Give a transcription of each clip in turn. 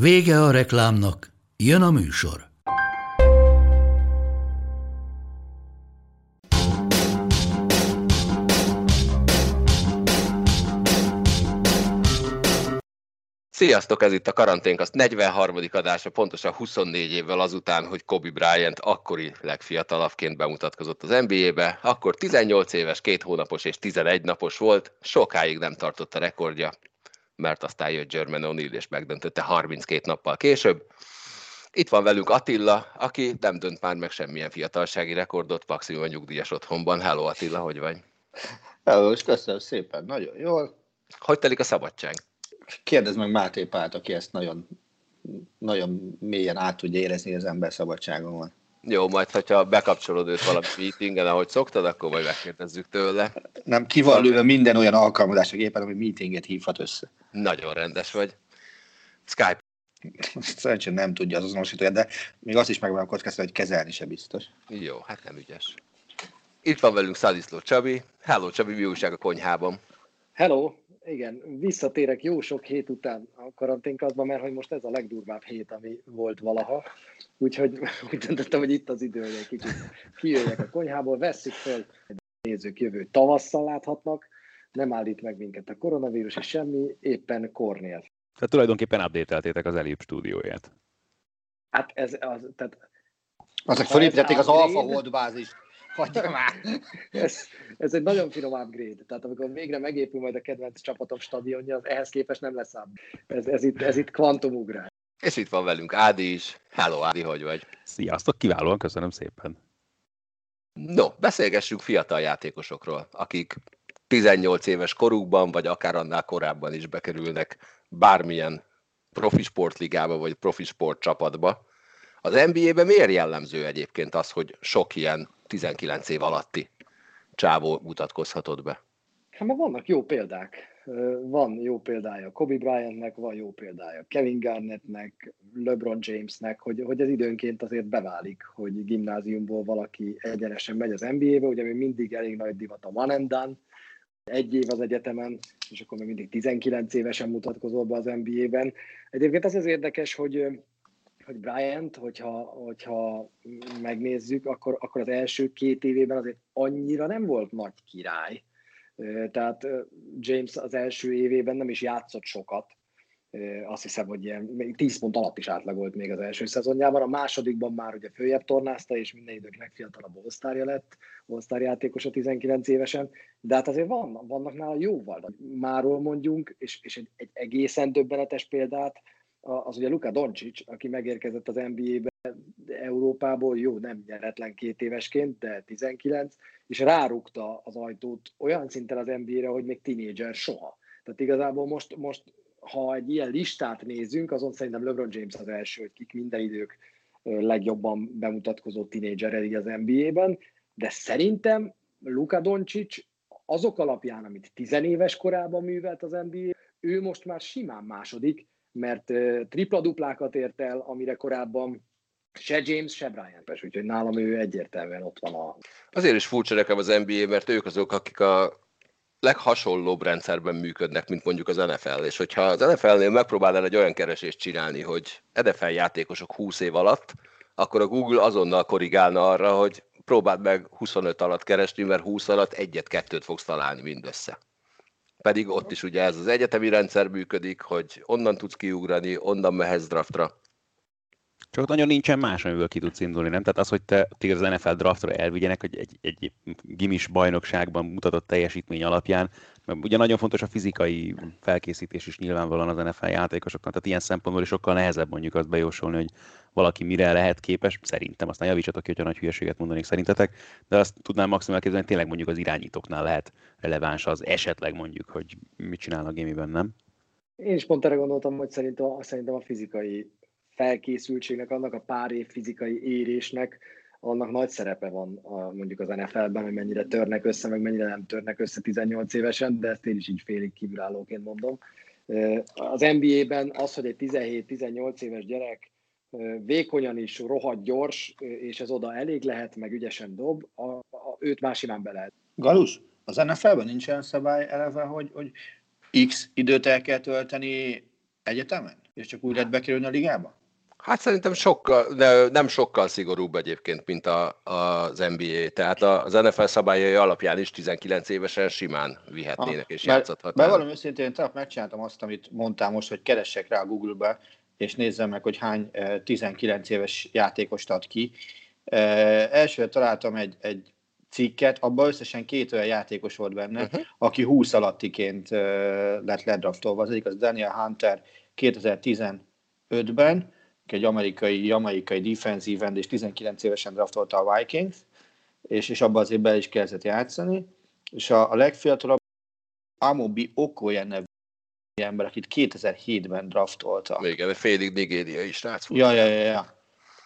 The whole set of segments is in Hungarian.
Vége a reklámnak, jön a műsor. Sziasztok, ez itt a karanténkaszt 43. adása, pontosan 24 évvel azután, hogy Kobe Bryant akkori legfiatalabbként bemutatkozott az NBA-be, akkor 18 éves, két hónapos és 11 napos volt, sokáig nem tartott a rekordja, mert aztán jött German O'Neill és megdöntötte 32 nappal később. Itt van velünk Attila, aki nem dönt már meg semmilyen fiatalsági rekordot, maximum a nyugdíjas otthonban. Hello Attila, hogy vagy? Hello, és köszönöm szépen, nagyon jól. Hogy telik a szabadság? Kérdezd meg Máté Pált, aki ezt nagyon, nagyon mélyen át tudja érezni, hogy az ember szabadságon van. Jó, majd, hogyha bekapcsolod őt valami meetingen, ahogy szoktad, akkor majd megkérdezzük tőle. Nem, ki van lőve minden olyan alkalmazás a gépen, ami meetinget hívhat össze. Nagyon rendes vagy. Skype. Szerencsére nem tudja az azonosítóját, de még azt is meg van kockáztatni, hogy kezelni se biztos. Jó, hát nem ügyes. Itt van velünk Szadiszló Csabi. Hello Csabi, mi újság a konyhában? Hello, igen, visszatérek jó sok hét után a karanténkazba, mert hogy most ez a legdurvább hét, ami volt valaha. Úgyhogy úgy döntöttem, hogy itt az idő, hogy egy kicsit kijöjjek a konyhából, vesszük föl, nézők jövő tavasszal láthatnak, nem állít meg minket a koronavírus és semmi, éppen Kornél. Tehát tulajdonképpen update az Elip stúdióját. Hát ez az, tehát... Azok felépítették az Alpha Hold bázist. Hagyja már! ez, ez egy nagyon finom upgrade. Tehát amikor végre megépül majd a kedvenc csapatom stadionja, az ehhez képest nem lesz ám. Ez, ez, itt, ez itt kvantumugrás. És itt van velünk Ádi is. Hello Ádi, hogy vagy? Sziasztok, kiválóan, köszönöm szépen. No, beszélgessünk fiatal játékosokról, akik 18 éves korukban, vagy akár annál korábban is bekerülnek bármilyen profi sportligába, vagy profi sportcsapatba. Az NBA-ben miért jellemző egyébként az, hogy sok ilyen 19 év alatti csávó mutatkozhatott be? Hát mert vannak jó példák. Van jó példája Kobe Bryantnek, van jó példája Kevin Garnettnek, LeBron Jamesnek, hogy, hogy ez időnként azért beválik, hogy gimnáziumból valaki egyenesen megy az NBA-be, ugye még mindig elég nagy divat a one and done, egy év az egyetemen, és akkor még mindig 19 évesen mutatkozol be az NBA-ben. Egyébként az az érdekes, hogy hogy Bryant, hogyha, hogyha megnézzük, akkor, akkor az első két évében azért annyira nem volt nagy király. Tehát James az első évében nem is játszott sokat, azt hiszem, hogy ilyen, még 10 pont alatt is átlagolt még az első szezonjában. A másodikban már ugye följebb tornázta, és minden idők legfiatalabb osztárja lett, osztár játékos a 19 évesen, de hát azért van, vannak nála jóval. Máról mondjunk, és, és egy, egy egészen döbbenetes példát, az ugye Luka Doncic, aki megérkezett az NBA-be Európából, jó, nem nyeretlen két évesként, de 19, és rárukta az ajtót olyan szinten az NBA-re, hogy még tínédzser soha. Tehát igazából most, most, ha egy ilyen listát nézünk, azon szerintem LeBron James az első, hogy kik minden idők legjobban bemutatkozó tínédzser az NBA-ben, de szerintem Luka Doncic azok alapján, amit tizenéves korában művelt az NBA, ő most már simán második, mert tripla-duplákat ért el, amire korábban se James, se Bryant, úgyhogy nálam ő egyértelműen ott van a... Azért is furcsa nekem az NBA, mert ők azok, akik a leghasonlóbb rendszerben működnek, mint mondjuk az NFL, és hogyha az NFL-nél megpróbálnál egy olyan keresést csinálni, hogy NFL játékosok 20 év alatt, akkor a Google azonnal korrigálna arra, hogy próbáld meg 25 alatt keresni, mert 20 alatt egyet-kettőt fogsz találni mindössze pedig ott is ugye ez az egyetemi rendszer működik, hogy onnan tudsz kiugrani, onnan mehetsz draftra. Csak nagyon nincsen más, amiből ki tudsz indulni, nem? Tehát az, hogy te téged az NFL draftra elvigyenek, hogy egy, egy gimis bajnokságban mutatott teljesítmény alapján, mert ugye nagyon fontos a fizikai felkészítés is nyilvánvalóan az NFL játékosoknak, tehát ilyen szempontból is sokkal nehezebb mondjuk azt bejósolni, hogy valaki mire lehet képes, szerintem, aztán javítsatok ki, hogyha nagy hülyeséget mondanék szerintetek, de azt tudnám maximál képzelni, hogy tényleg mondjuk az irányítóknál lehet releváns az esetleg mondjuk, hogy mit csinálnak gémiben, nem? Én is pont erre gondoltam, hogy szerintem, szerintem a fizikai felkészültségnek, annak a pár év fizikai érésnek, annak nagy szerepe van a, mondjuk az NFL-ben, hogy mennyire törnek össze, meg mennyire nem törnek össze 18 évesen, de ezt én is így félig kívülállóként mondom. Az NBA-ben az, hogy egy 17-18 éves gyerek vékonyan is rohadt gyors, és ez oda elég lehet, meg ügyesen dob, a, a, őt más simán be lehet. Galus, az NFL-ben nincs olyan szabály eleve, hogy, hogy X időt el kell tölteni egyetemen, és csak úgy lehet bekerülni a ligába? Hát szerintem sokkal, de nem sokkal szigorúbb egyébként, mint a, az NBA. Tehát az NFL szabályai alapján is 19 évesen simán vihetnének ah, és játszhatnak. Bevallom őszintén, én tegnap megcsináltam azt, amit mondtam most, hogy keressek rá a Google-be, és nézzem meg, hogy hány 19 éves játékost ad ki. Elsőre találtam egy, egy cikket, abban összesen két olyan játékos volt benne, uh-huh. aki 20 alattiként lett ledraftolva. Az egyik az Daniel Hunter 2015-ben, egy amerikai, jamaikai defensive end, és 19 évesen draftolta a Vikings, és, és abban azért be is kezdett játszani. És a, a legfiatalabb Amobi Okoyen nevű ember, akit 2007-ben draftolta. Igen, félig nigériai srác volt. Ja, ja, ja, ja.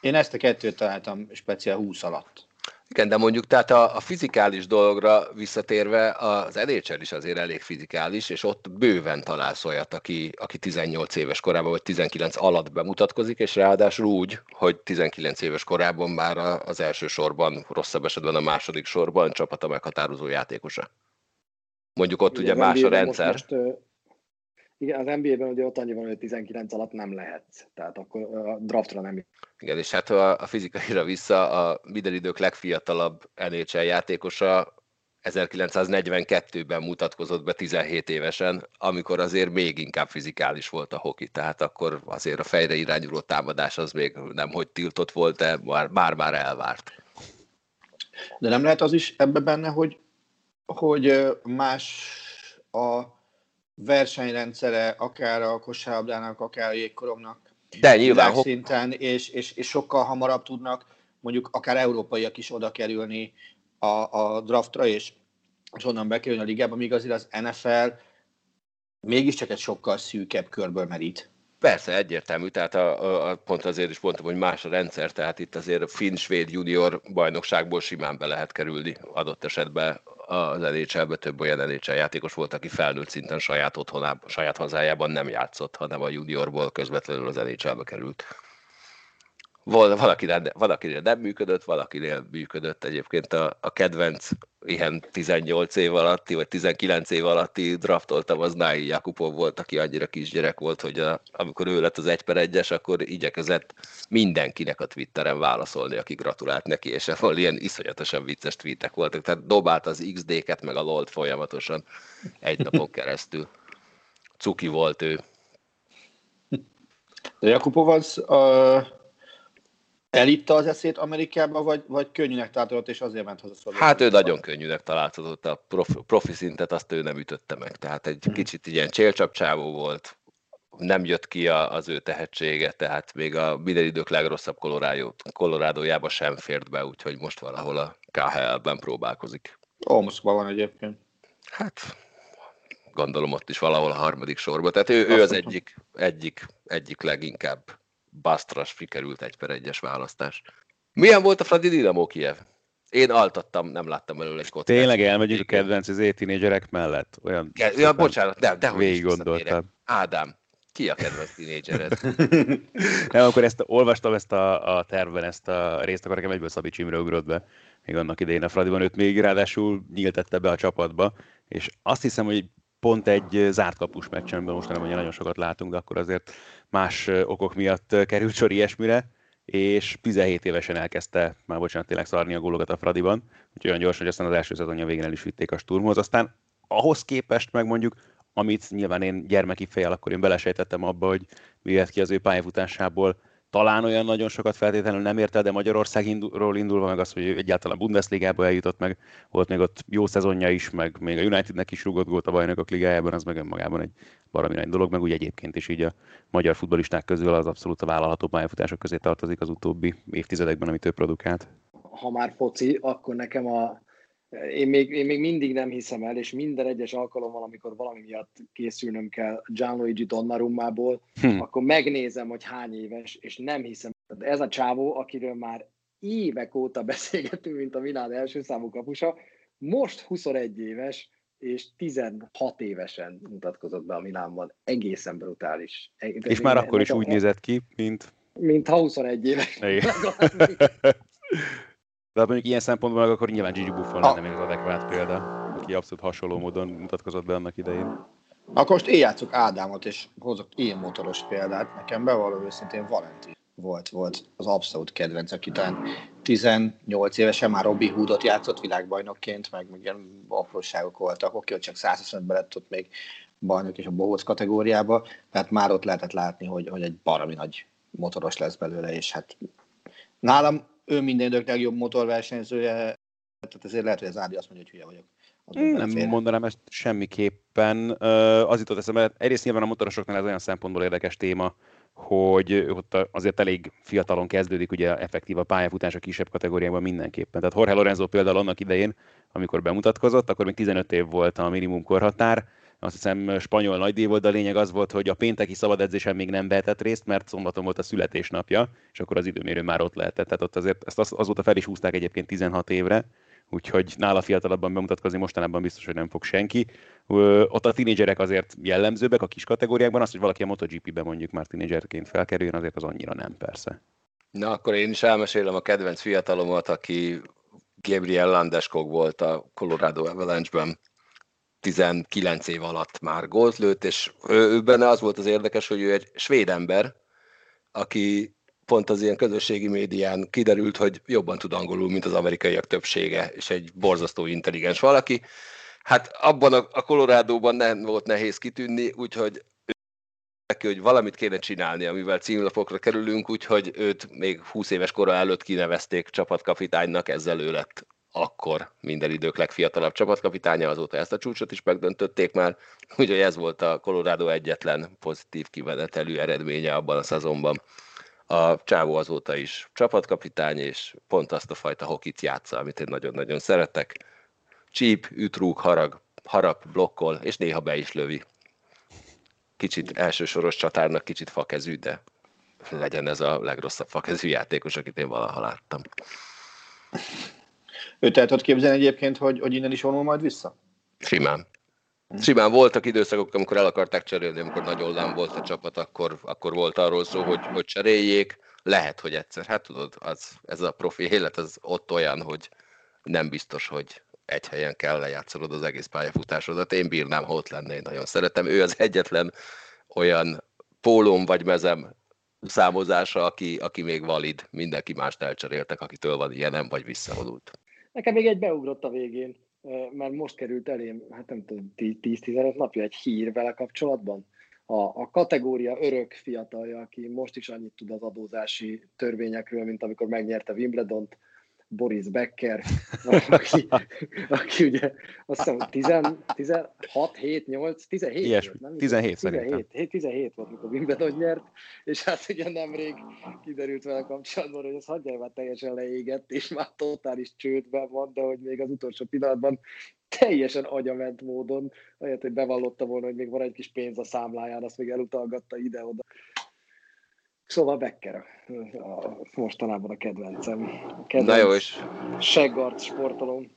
Én ezt a kettőt találtam speciál 20 alatt. Igen, de mondjuk tehát a, a fizikális dologra visszatérve, az NHL is azért elég fizikális, és ott bőven találsz olyat, aki, aki 18 éves korában, vagy 19 alatt bemutatkozik, és ráadásul úgy, hogy 19 éves korában már az első sorban, rosszabb esetben a második sorban csapata meghatározó játékosa. Mondjuk ott Igen, ugye más a rendszer. Most, most, igen, az NBA-ben ugye ott annyi van, hogy 19 alatt nem lehet, tehát akkor a draftra nem. Igen, és hát a, a fizikaira vissza, a minden idők legfiatalabb NHL játékosa 1942-ben mutatkozott be 17 évesen, amikor azért még inkább fizikális volt a hoki, tehát akkor azért a fejre irányuló támadás az még nem hogy tiltott volt, de már-már elvárt. De nem lehet az is ebbe benne, hogy, hogy más a versenyrendszere, akár a kosárlabdának, akár a jégkorongnak. De nyilván. szinten, és, és, és sokkal hamarabb tudnak mondjuk akár európaiak is oda kerülni a, a draftra, és, és onnan bekerülni a ligába, míg azért az NFL mégiscsak egy sokkal szűkebb körből merít. Persze, egyértelmű, tehát a, a, a, pont azért is mondtam, hogy más a rendszer, tehát itt azért a finn-svéd junior bajnokságból simán be lehet kerülni adott esetben az nhl több olyan NHL játékos volt, aki felnőtt szinten saját otthonában, saját hazájában nem játszott, hanem a juniorból közvetlenül az nhl került. Valakinél, valakinél nem működött, valakinél működött egyébként a, a kedvenc ilyen 18 év alatti, vagy 19 év alatti draftoltam, az Nái Jakubov volt, aki annyira kisgyerek volt, hogy a, amikor ő lett az 1 per 1 akkor igyekezett mindenkinek a Twitteren válaszolni, aki gratulált neki, és ahol ilyen iszonyatosan vicces tweetek voltak, tehát dobált az XD-ket, meg a LOL-t folyamatosan egy napon keresztül. Cuki volt ő. De Jakubov az uh Elitta az eszét Amerikába, vagy, vagy könnyűnek találtatott, és azért ment haza Hát ő nagyon könnyűnek találtatott, a profi, profi szintet azt ő nem ütötte meg. Tehát egy hmm. kicsit ilyen csélcsapcsávó volt, nem jött ki a, az ő tehetsége, tehát még a minden idők legrosszabb Kolorádójába sem fért be, úgyhogy most valahol a KHL-ben próbálkozik. Ó, Moszkva van egyébként. Hát gondolom ott is valahol a harmadik sorban. Tehát ő, ő az egyik, egyik, egyik leginkább basztras sikerült egy per egyes választás. Milyen volt a Fradi Dinamo Kiev? Én altattam, nem láttam előle egy kockát. Tényleg elmegyünk a kedvenc az tínédzserek mellett? Olyan Ke- ja, bocsánat, de, de végig gondoltam. Ádám, ki a kedvenc tínédzsered? nem, akkor ezt, olvastam ezt a, a tervben, ezt a részt, akkor nekem egyből Szabi Csimre ugrott be. Még annak idején a Fradiban őt még ráadásul nyíltette be a csapatba, és azt hiszem, hogy pont egy zárt kapus meccsen, most nem nagyon sokat látunk, de akkor azért más okok miatt került sor ilyesmire, és 17 évesen elkezdte, már bocsánat, tényleg szarni a gólokat a Fradiban, úgyhogy olyan gyorsan, hogy aztán az első szezonja végén el is vitték a Sturmhoz. Aztán ahhoz képest meg mondjuk, amit nyilván én gyermeki fejjel, akkor én belesejtettem abba, hogy mi ki az ő pályafutásából, talán olyan nagyon sokat feltétlenül nem érte, de Magyarországról indulva meg az, hogy egyáltalán Bundesligába eljutott meg, volt még ott jó szezonja is, meg még a Unitednek is rugott gólt a bajnokok ligájában, az meg önmagában egy baromi nagy dolog, meg úgy egyébként is így a magyar futbolisták közül az abszolút a vállalható pályafutások közé tartozik az utóbbi évtizedekben, amit ő produkált. Ha már foci, akkor nekem a én még, én még mindig nem hiszem el, és minden egyes alkalommal, amikor valami miatt készülnöm kell Gianluigi Donnarummából, hm. akkor megnézem, hogy hány éves, és nem hiszem. Ez a csávó, akiről már évek óta beszélgetünk, mint a Milán első számú kapusa, most 21 éves, és 16 évesen mutatkozott be a Milánban. Egészen brutális. És már akkor is úgy nézett ki, mint... Mint ha 21 éves. De mondjuk ilyen szempontból meg akkor nyilván Gigi Buffon lenne még az adekvát példa, aki abszolút hasonló módon mutatkozott be annak idején. Akkor most én játszok Ádámot, és hozok ilyen motoros példát. Nekem bevallom őszintén Valentin volt, volt az abszolút kedvenc, aki talán 18 évesen már Robbie Hoodot játszott világbajnokként, meg, ilyen apróságok voltak, oké, hogy csak 125 lett ott még bajnok és a bohóc kategóriába, tehát már ott lehetett látni, hogy, hogy egy baromi nagy motoros lesz belőle, és hát nálam ő minden idők legjobb motorversenyzője, tehát ezért lehet, hogy az Ádi azt mondja, hogy hülye vagyok. Nem fél. mondanám ezt semmiképpen. Az jutott eszembe, egyrészt nyilván a motorosoknál ez olyan szempontból érdekes téma, hogy ott azért elég fiatalon kezdődik ugye effektív a pályafutás a kisebb kategóriában mindenképpen. Tehát Jorge Lorenzo például annak idején, amikor bemutatkozott, akkor még 15 év volt a minimum korhatár, azt hiszem spanyol nagydíj volt, de a lényeg az volt, hogy a pénteki szabad edzésen még nem vehetett részt, mert szombaton volt a születésnapja, és akkor az időmérő már ott lehetett. Tehát ott azért ezt az, azóta fel is húzták egyébként 16 évre, úgyhogy nála fiatalabban bemutatkozni mostanában biztos, hogy nem fog senki. Ott a tinédzserek azért jellemzőbbek a kis kategóriákban, az, hogy valaki a MotoGP-be mondjuk már tinédzserként felkerüljön, azért az annyira nem persze. Na, akkor én is elmesélem a kedvenc fiatalomat, aki Gabriel Landeskog volt a Colorado Avalanche-ben 19 év alatt már gólt lőtt, és ő, ő benne az volt az érdekes, hogy ő egy svéd ember, aki pont az ilyen közösségi médián kiderült, hogy jobban tud angolul, mint az amerikaiak többsége, és egy borzasztó intelligens valaki. Hát abban a, a Colorado-ban nem volt nehéz kitűnni, úgyhogy neki, hogy valamit kéne csinálni, amivel címlapokra kerülünk, úgyhogy őt még 20 éves kora előtt kinevezték csapatkapitánynak, ezzel ő lett akkor minden idők legfiatalabb csapatkapitánya, azóta ezt a csúcsot is megdöntötték már, úgyhogy ez volt a Colorado egyetlen pozitív kivenetelű eredménye abban a szezonban. A Csávó azóta is csapatkapitány, és pont azt a fajta hokit játsza, amit én nagyon-nagyon szeretek. Csíp, ütrúg, harag, harap, blokkol, és néha be is lövi. Kicsit elsősoros csatárnak, kicsit fakezű, de legyen ez a legrosszabb fakezű játékos, akit én valaha láttam. Őt el tudod képzelni egyébként, hogy, hogy innen is vonul majd vissza? Simán. Simán voltak időszakok, amikor el akarták cserélni, amikor nagy oldán volt a csapat, akkor, akkor volt arról szó, hogy, hogy cseréljék. Lehet, hogy egyszer. Hát tudod, az, ez a profi élet az ott olyan, hogy nem biztos, hogy egy helyen kell lejátszolod az egész pályafutásodat. Én bírnám, ha ott lenne, én nagyon szeretem. Ő az egyetlen olyan pólóm vagy mezem számozása, aki, aki még valid. Mindenki mást elcseréltek, akitől van ilyenem, vagy visszavonult. Nekem még egy beugrott a végén, mert most került elém, hát nem tudom, 10-15 napja egy hír vele kapcsolatban. A, a kategória örök fiatalja, aki most is annyit tud az adózási törvényekről, mint amikor megnyerte Wimbledont, Boris Becker, aki, aki ugye azt hiszem 16, 7, 8, 17 Ilyesmi, volt, nem? 17 17, 17, 17 volt, mikor Wimbledon nyert, és hát ugye nemrég kiderült vele kapcsolatban, hogy az hagyjál már teljesen leégett, és már totális csődben van, de hogy még az utolsó pillanatban teljesen agyament módon, ahelyett, hogy bevallotta volna, hogy még van egy kis pénz a számláján, azt még elutalgatta ide-oda. Szóval Becker mostanában a kedvencem. A kedvenc Na jó, és... Seggart sportolom.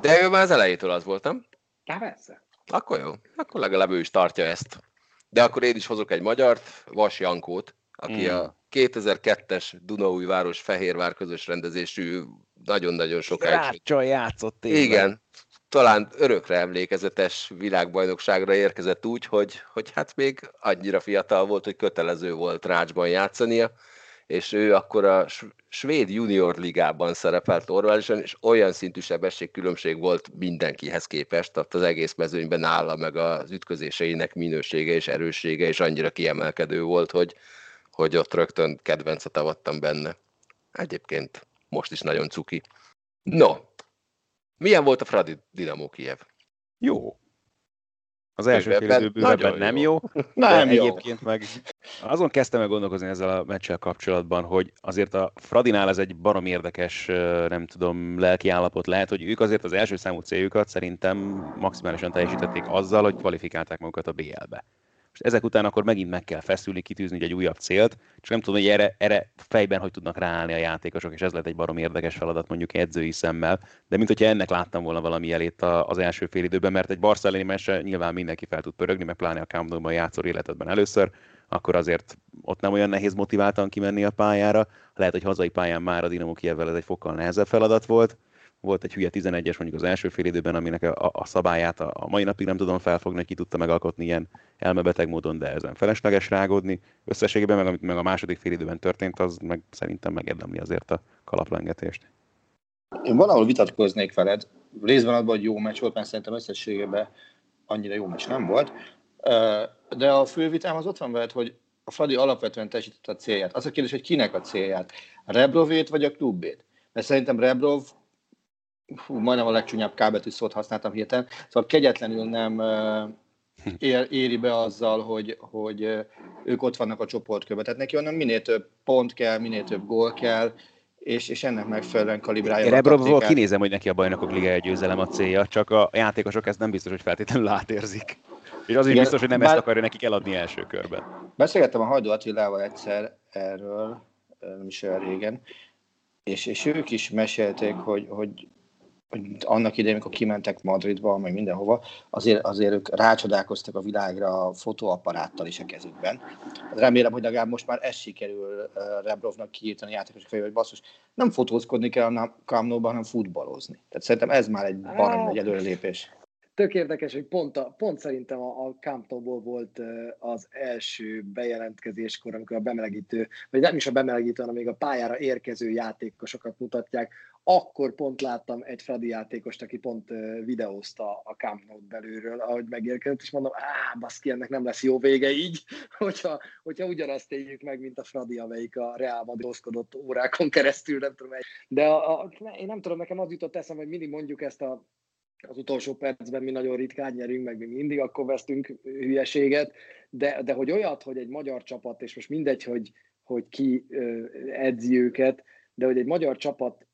De ő már az elejétől az voltam. Hát persze. Akkor jó, akkor legalább ő is tartja ezt. De akkor én is hozok egy magyart, Vas Jankót, aki mm. a 2002-es Dunaújváros Fehérvár közös rendezésű nagyon-nagyon sokáig... Ráccsal játszott tényleg. Igen, talán örökre emlékezetes világbajnokságra érkezett úgy, hogy, hogy hát még annyira fiatal volt, hogy kötelező volt rácsban játszania, és ő akkor a svéd junior ligában szerepelt normálisan, és olyan szintű sebességkülönbség volt mindenkihez képest, tehát az egész mezőnyben nála, meg az ütközéseinek minősége és erőssége, és annyira kiemelkedő volt, hogy, hogy ott rögtön kedvencet avattam benne. Egyébként most is nagyon cuki. No, milyen volt a Fradi Dinamo Kiev? Jó. Az első fél idő bővebben nem jó, nem jó. egyébként meg azon kezdtem el gondolkozni ezzel a meccsel kapcsolatban, hogy azért a Fradinál ez egy barom érdekes, nem tudom, lelki állapot lehet, hogy ők azért az első számú céljukat szerintem maximálisan teljesítették azzal, hogy kvalifikálták magukat a BL-be és ezek után akkor megint meg kell feszülni, kitűzni egy újabb célt, és nem tudom, hogy erre, erre fejben hogy tudnak ráállni a játékosok, és ez lett egy barom érdekes feladat mondjuk edzői szemmel, de mint hogyha ennek láttam volna valami jelét az első fél időben, mert egy Barcelona mese nyilván mindenki fel tud pörögni, meg pláne a Camp Nou-ban játszol életedben először, akkor azért ott nem olyan nehéz motiváltan kimenni a pályára. Lehet, hogy hazai pályán már a Dinamo Kievvel ez egy fokkal nehezebb feladat volt, volt egy hülye 11-es mondjuk az első fél időben, aminek a, a szabályát a, a mai napig nem tudom felfogni, hogy ki tudta megalkotni ilyen elmebeteg módon, de ezen felesleges rágódni. Összességében meg amit meg a második fél időben történt, az meg szerintem megérdemli azért a kalaplengetést. Én valahol vitatkoznék veled, részben abban, hogy jó meccs volt, mert szerintem összességében annyira jó meccs nem volt, de a fő vitám az ott van veled, hogy a Fradi alapvetően teljesítette a célját. Az a kérdés, hogy kinek a célját? Rebrovét vagy a klubét? Mert szerintem Rebrov hú, majdnem a legcsúnyább kábetű szót használtam hirtelen, szóval kegyetlenül nem ér, éri be azzal, hogy, hogy ők ott vannak a csoportkörben. Tehát neki onnan minél több pont kell, minél több gól kell, és, és ennek megfelelően kalibrálja. Én ebből kinézem, hogy neki a bajnokok liga győzelem a célja, csak a játékosok ezt nem biztos, hogy feltétlenül átérzik. És az is Igen, biztos, hogy nem bár... ezt akarja nekik eladni első körben. Beszélgettem a Hajdó Attilával egyszer erről, nem is olyan régen, és, és ők is mesélték, hogy hogy annak idején, amikor kimentek Madridba, meg mindenhova, azért, azért ők rácsodálkoztak a világra a fotóapparáttal is a kezükben. Remélem, hogy legalább most már ez sikerül uh, Rebrovnak kiírtani játékosok fejében, hogy basszus, nem fotózkodni kell a Kamnóban, hanem futballozni. Tehát szerintem ez már egy barom nagy előrelépés. Tök érdekes, hogy pont, a, pont szerintem a, a volt az első bejelentkezéskor, amikor a bemelegítő, vagy nem is a bemelegítő, hanem még a pályára érkező játékosokat mutatják, akkor pont láttam egy Fradi játékost, aki pont videózta a Camp Nou belülről, ahogy megérkezett, és mondom, á, baszki, ennek nem lesz jó vége így, hogyha, hogyha ugyanazt éljük meg, mint a Fradi, amelyik a Real Madrid órákon keresztül, nem tudom. De a, a, én nem tudom, nekem az jutott eszem, hogy mindig mondjuk ezt a az utolsó percben mi nagyon ritkán nyerünk, meg mi mindig akkor vesztünk hülyeséget, de, de hogy olyat, hogy egy magyar csapat, és most mindegy, hogy, hogy ki edzi őket, de hogy egy magyar csapat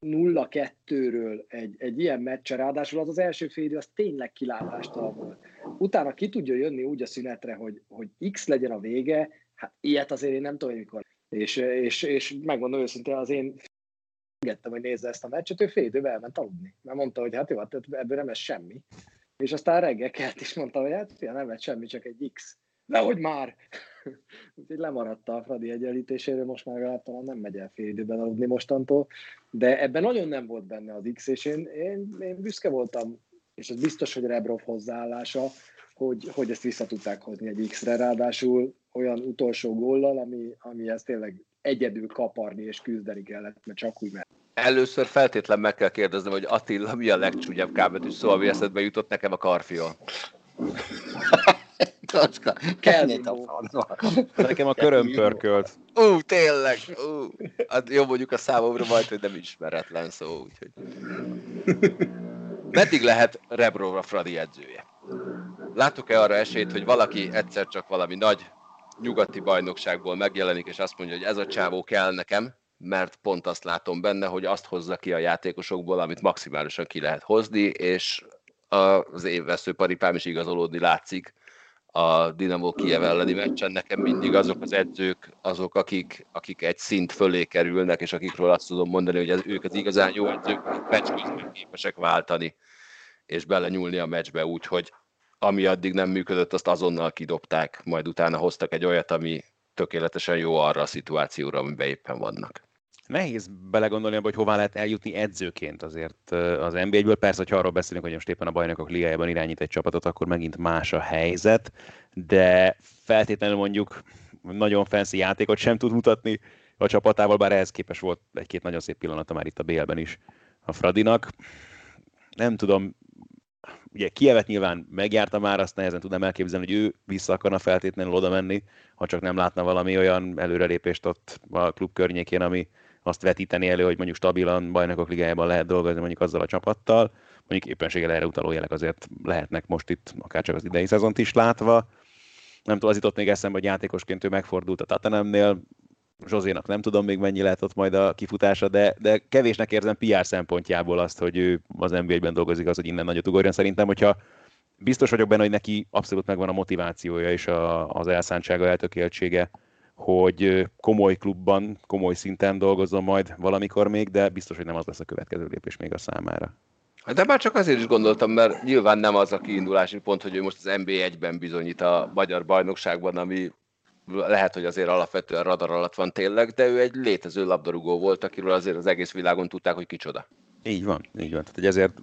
0-2-ről egy, egy ilyen meccse, ráadásul az az első fél az tényleg kilátástalan volt. Utána ki tudja jönni úgy a szünetre, hogy, hogy X legyen a vége, hát ilyet azért én nem tudom, mikor. És, és, és megmondom őszintén, az én engedtem, hogy nézze ezt a meccset, ő fél időben elment aludni. Mert mondta, hogy hát jó, hát ebből nem lesz semmi. És aztán reggel kelt is mondta, hogy hát fia, nem lett semmi, csak egy X. Nehogy már! Úgyhogy lemaradta a Fradi egyenlítéséről, most már legalább talán nem megy el fél időben aludni mostantól, de ebben nagyon nem volt benne az X, és én, én, én büszke voltam, és ez biztos, hogy Rebrov hozzáállása, hogy, hogy ezt vissza tudták hozni egy X-re, ráadásul olyan utolsó góllal, ami, ami ezt tényleg egyedül kaparni és küzdeni kellett, mert csak úgy mert. Először feltétlen meg kell kérdeznem, hogy Attila mi a legcsúnyabb kábetűs szó, ami eszedbe jutott nekem a karfiol. Kacska, kellett a francba. Nekem a köröm pörkölt. Ú, tényleg, ú. Hát jó, mondjuk a számomra majd, hogy nem ismeretlen szó, úgyhogy. Meddig lehet Rebrovra Fradi edzője? Látok-e arra esélyt, hogy valaki egyszer csak valami nagy nyugati bajnokságból megjelenik, és azt mondja, hogy ez a csávó kell nekem, mert pont azt látom benne, hogy azt hozza ki a játékosokból, amit maximálisan ki lehet hozni, és az évvesző paripám is igazolódni látszik a Dinamo Kiev elleni meccsen. Nekem mindig azok az edzők, azok, akik, akik egy szint fölé kerülnek, és akikről azt tudom mondani, hogy ez, ők az igazán jó edzők, meccs közben képesek váltani, és belenyúlni a meccsbe úgy, hogy ami addig nem működött, azt azonnal kidobták, majd utána hoztak egy olyat, ami tökéletesen jó arra a szituációra, amiben éppen vannak. Nehéz belegondolni abba, hogy hová lehet eljutni edzőként azért az NBA-ből. Persze, hogyha arról beszélünk, hogy most éppen a bajnokok ligájában irányít egy csapatot, akkor megint más a helyzet, de feltétlenül mondjuk nagyon fancy játékot sem tud mutatni a csapatával, bár ehhez képes volt egy-két nagyon szép pillanata már itt a BL-ben is a Fradinak. Nem tudom, ugye Kievet nyilván megjárta már, azt nehezen tudnám elképzelni, hogy ő vissza akarna feltétlenül oda menni, ha csak nem látna valami olyan előrelépést ott a klub környékén, ami azt vetíteni elő, hogy mondjuk stabilan bajnokok ligájában lehet dolgozni mondjuk azzal a csapattal. Mondjuk éppenséggel erre utaló jelek azért lehetnek most itt, akár csak az idei szezont is látva. Nem tudom, az itt ott még eszembe, hogy játékosként ő megfordult a Tatanemnél, Zsozénak nem tudom még mennyi lehet ott majd a kifutása, de, de kevésnek érzem PR szempontjából azt, hogy ő az NBA-ben dolgozik, az, hogy innen nagyot ugorjon. Szerintem, hogyha biztos vagyok benne, hogy neki abszolút megvan a motivációja és a, az elszántsága, eltökéltsége, hogy komoly klubban, komoly szinten dolgozom majd valamikor még, de biztos, hogy nem az lesz a következő lépés még a számára. Hát de már csak azért is gondoltam, mert nyilván nem az a kiindulási pont, hogy ő most az NB1-ben bizonyít a magyar bajnokságban, ami lehet, hogy azért alapvetően radar alatt van tényleg, de ő egy létező labdarúgó volt, akiről azért az egész világon tudták, hogy kicsoda. Így van, így van. Tehát ezért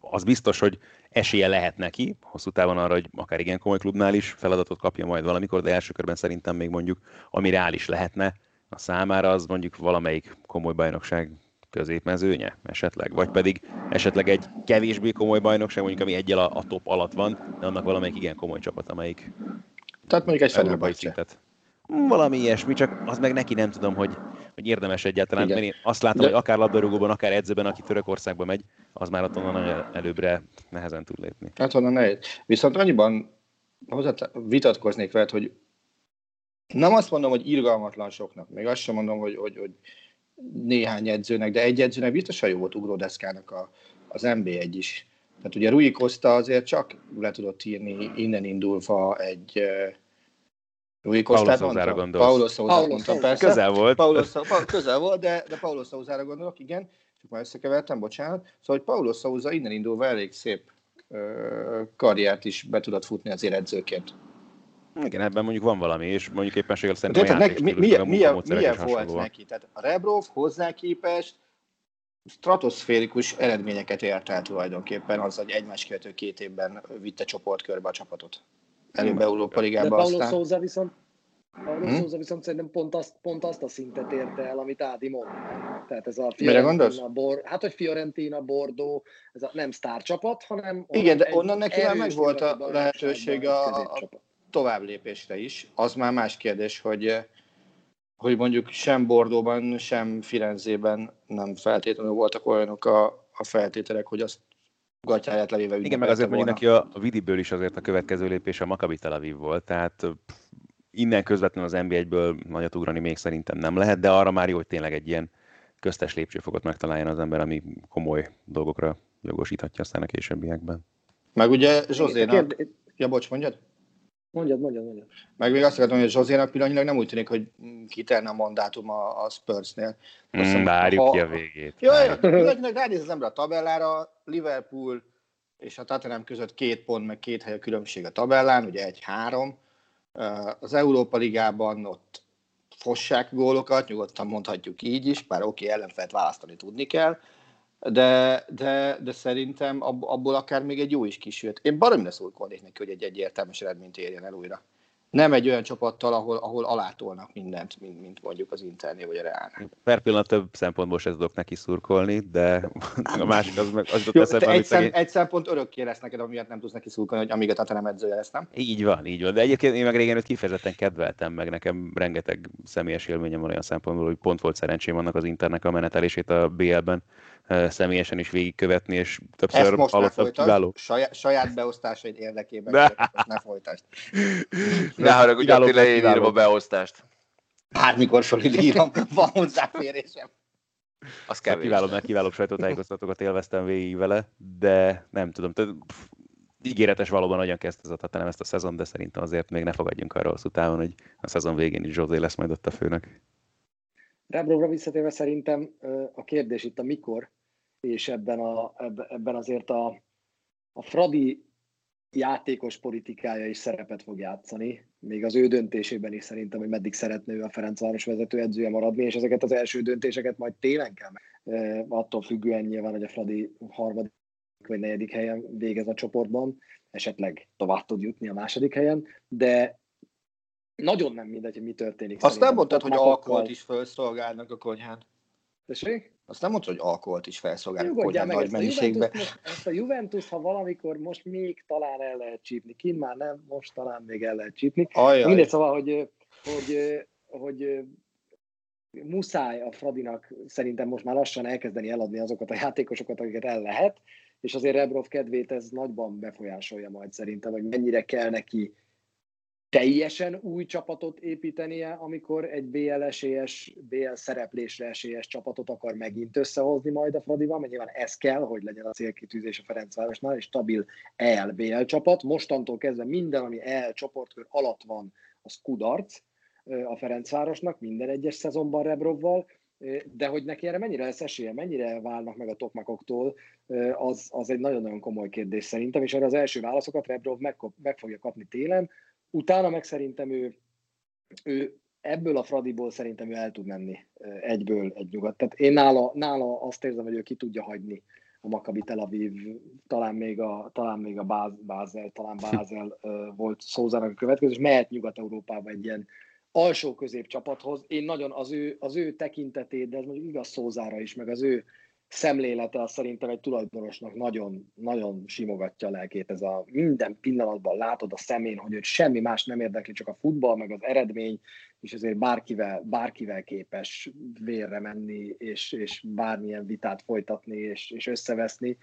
az biztos, hogy esélye lehet neki, hosszú távon arra, hogy akár igen komoly klubnál is feladatot kapja majd valamikor, de első körben szerintem még mondjuk, ami reális lehetne a számára, az mondjuk valamelyik komoly bajnokság középmezőnye esetleg, vagy pedig esetleg egy kevésbé komoly bajnokság, mondjuk ami egyel a, a top alatt van, de annak valamelyik igen komoly csapat, amelyik Tehát mondjuk egy Fenerbahce. Valami ilyesmi, csak az meg neki nem tudom, hogy, hogy érdemes egyáltalán, Igen. mert én azt látom, De- hogy akár labdarúgóban, akár edzőben, aki Törökországba megy, az már ott onnan előbbre nehezen tud lépni. Hát onnan nehéz. Viszont annyiban hozzá vitatkoznék veled, hogy nem azt mondom, hogy irgalmatlan soknak, még azt sem mondom, hogy, hogy, hogy néhány edzőnek, de egy edzőnek biztosan jó volt ugródeszkának a, az MB1 is. Tehát ugye Rui Costa azért csak le tudott írni innen indulva egy Rui Costát Souzára mondtam? gondolsz. Paulo Paulo mondtam, persze. Közel volt. Paulo, Sou- pa, közel volt, de, de Paulo Souzára gondolok, igen. Csak már összekevertem, bocsánat. Szóval, hogy Paulo Souza innen indulva elég szép ö, karriert is be tudott futni azért edzőként. Igen, ebben mondjuk van valami, és mondjuk éppenséggel szerintem Érted, a neki, mi, meg a milyen, milyen volt neki? Tehát a Rebrov hozzá képest stratoszférikus eredményeket ért el tulajdonképpen az, hogy egymás követő két évben vitte csoportkörbe a csapatot. Előbb Európa De Ligába, Paulo aztán... Souza viszont Paulo Hm? Souza viszont szerintem pont azt, pont azt a szintet érte el, amit Ádi mond. Tehát ez a? Fiorentina, Bor, hát hogy Fiorentina, Bordeaux, ez a nem sztárcsapat, hanem Igen, de onnan neki már megvolt a lehetőség a- a- középcsapat. tovább lépésre is. Az már más kérdés, hogy, hogy mondjuk sem Bordóban, sem Firenzében nem feltétlenül voltak olyanok a, a feltételek, hogy azt gatyáját levéve Igen, meg azért mondjuk volna. neki a Vidiből is azért a következő lépés a Maccabi Tel Aviv volt, tehát innen közvetlenül az NB1-ből nagyot ugrani még szerintem nem lehet, de arra már jó, hogy tényleg egy ilyen köztes lépcsőfokot megtaláljon az ember, ami komoly dolgokra jogosíthatja aztán a későbbiekben. Meg ugye Zsozénak... kérd- Ja, bocs, mondjad? Mondjad, mondjad, mondjad. Meg még azt akartam, hogy Zsozénak pillanatnyilag nem úgy tűnik, hogy kiterne a mandátum a, a Spursnél. Azt Mm, várjuk ha- ki a végét. Jó, pillanatnyilag ránéz az ember a tabellára, Liverpool és a Tottenham között két pont, meg két hely a különbség a tabellán, ugye egy-három. Az Európa Ligában ott fossák gólokat, nyugodtan mondhatjuk így is, bár oké, okay, ellenfelt választani tudni kell, de, de, de szerintem ab, abból akár még egy jó is kisült. Én baromira szurkolnék neki, hogy egy egyértelmes eredményt érjen el újra. Nem egy olyan csapattal, ahol, ahol alátolnak mindent, mint, mint mondjuk az Internél vagy a Reálnál. Per pillanat több szempontból se tudok neki szurkolni, de a másik az meg az jutott eszembe, egy, szem, szegény... egy szempont örökké lesz neked, amiatt nem tudsz neki szurkolni, hogy amíg a Tottenham edzője lesz, nem? Így van, így van. De egyébként én meg régen őt kifejezetten kedveltem, meg nekem rengeteg személyes élményem van olyan szempontból, hogy pont volt szerencsém annak az internek a menetelését a BL-ben személyesen is végigkövetni, és Ezt többször ne hallottam, folytasd, kiváló. saját, saját beosztásaid érdekében, De. kérlek, ezt ne folytasd. Ne haragudj, Kiváló, Attila, én kiváló. írom a beosztást. Bármikor fölírom, van hozzáférésem. Az A kevés. kiváló, meg kiválóbb sajtótájékoztatókat élveztem végig vele, de nem tudom, tehát pff, ígéretes valóban nagyon kezdte nem ezt a szezon, de szerintem azért még ne fogadjunk arra hosszú távon, hogy a szezon végén is José lesz majd ott a főnök. Rebrovra visszatérve szerintem a kérdés itt a mikor, és ebben, a, ebben, azért a, a Fradi játékos politikája is szerepet fog játszani, még az ő döntésében is szerintem, hogy meddig szeretne ő a Ferencváros vezető edzője maradni, és ezeket az első döntéseket majd télen kell meg. Attól függően nyilván, hogy a Fradi harmadik vagy negyedik helyen végez a csoportban, esetleg tovább tud jutni a második helyen, de nagyon nem mindegy, hogy mi történik. Azt nem szerintem. mondtad, hogy alkoholt is felszolgálnak a konyhán. Tessék? Azt nem mondtad, hogy alkoholt is felszolgálnak a konyhán meg, nagy ezt a, mennyiségben. Ezt a Juventus, ha valamikor most még talán el lehet csípni, kint már nem, most talán még el lehet csípni. Ajaj. Mindegy, szóval, hogy, hogy, hogy muszáj a Fradinak szerintem most már lassan elkezdeni eladni azokat a játékosokat, akiket el lehet, és azért Rebrov kedvét ez nagyban befolyásolja majd szerintem, hogy mennyire kell neki teljesen új csapatot építenie, amikor egy BL esélyes, BL szereplésre esélyes csapatot akar megint összehozni majd a Fradival, mert nyilván ez kell, hogy legyen a célkitűzés a Ferencvárosnál, egy stabil EL-BL csapat. Mostantól kezdve minden, ami EL csoportkör alatt van, az kudarc a Ferencvárosnak, minden egyes szezonban Rebrovval, de hogy neki erre mennyire lesz esélye, mennyire válnak meg a tokmakoktól, az, az egy nagyon-nagyon komoly kérdés szerintem, és erre az első válaszokat Rebrov meg, meg fogja kapni télen, Utána meg szerintem ő, ő ebből a Fradiból szerintem ő el tud menni egyből egy nyugat. Tehát én nála, nála azt érzem, hogy ő ki tudja hagyni a Maccabi Tel Aviv, talán még a, talán még a Bázel, talán Bázel volt szózának a következő, és mehet Nyugat-Európába egy ilyen alsó közép csapathoz. Én nagyon az ő, az ő tekintetét, de ez mondjuk igaz szózára is, meg az ő szemlélete szerintem egy tulajdonosnak nagyon, nagyon simogatja a lelkét. Ez a minden pillanatban látod a szemén, hogy őt semmi más nem érdekli, csak a futball, meg az eredmény, és ezért bárkivel, bárkivel képes vérre menni, és, és bármilyen vitát folytatni, és, és összeveszni.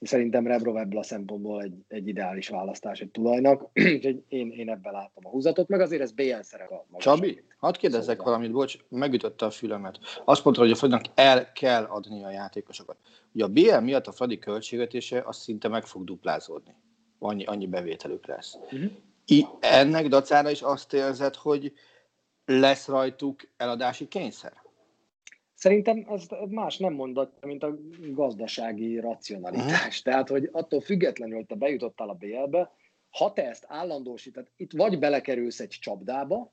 Szerintem Rebrov ebből a szempontból egy, egy ideális választás egy tulajnak, úgyhogy én, én ebben látom a húzatot, meg azért ez BL szerep a magas. Csabi, hadd kérdezzek szóval. valamit, bocs, megütötte a fülemet. Azt mondta, hogy a Fradinak el kell adni a játékosokat. Ugye a BL miatt a Fradi költségvetése az szinte meg fog duplázódni. Annyi, annyi bevételük lesz. Uh-huh. I, ennek dacára is azt érzed, hogy lesz rajtuk eladási kényszer? Szerintem ez más nem mondott, mint a gazdasági racionalitás. Tehát, hogy attól függetlenül, hogy te bejutottál a BL-be, ha te ezt állandósítod, itt vagy belekerülsz egy csapdába,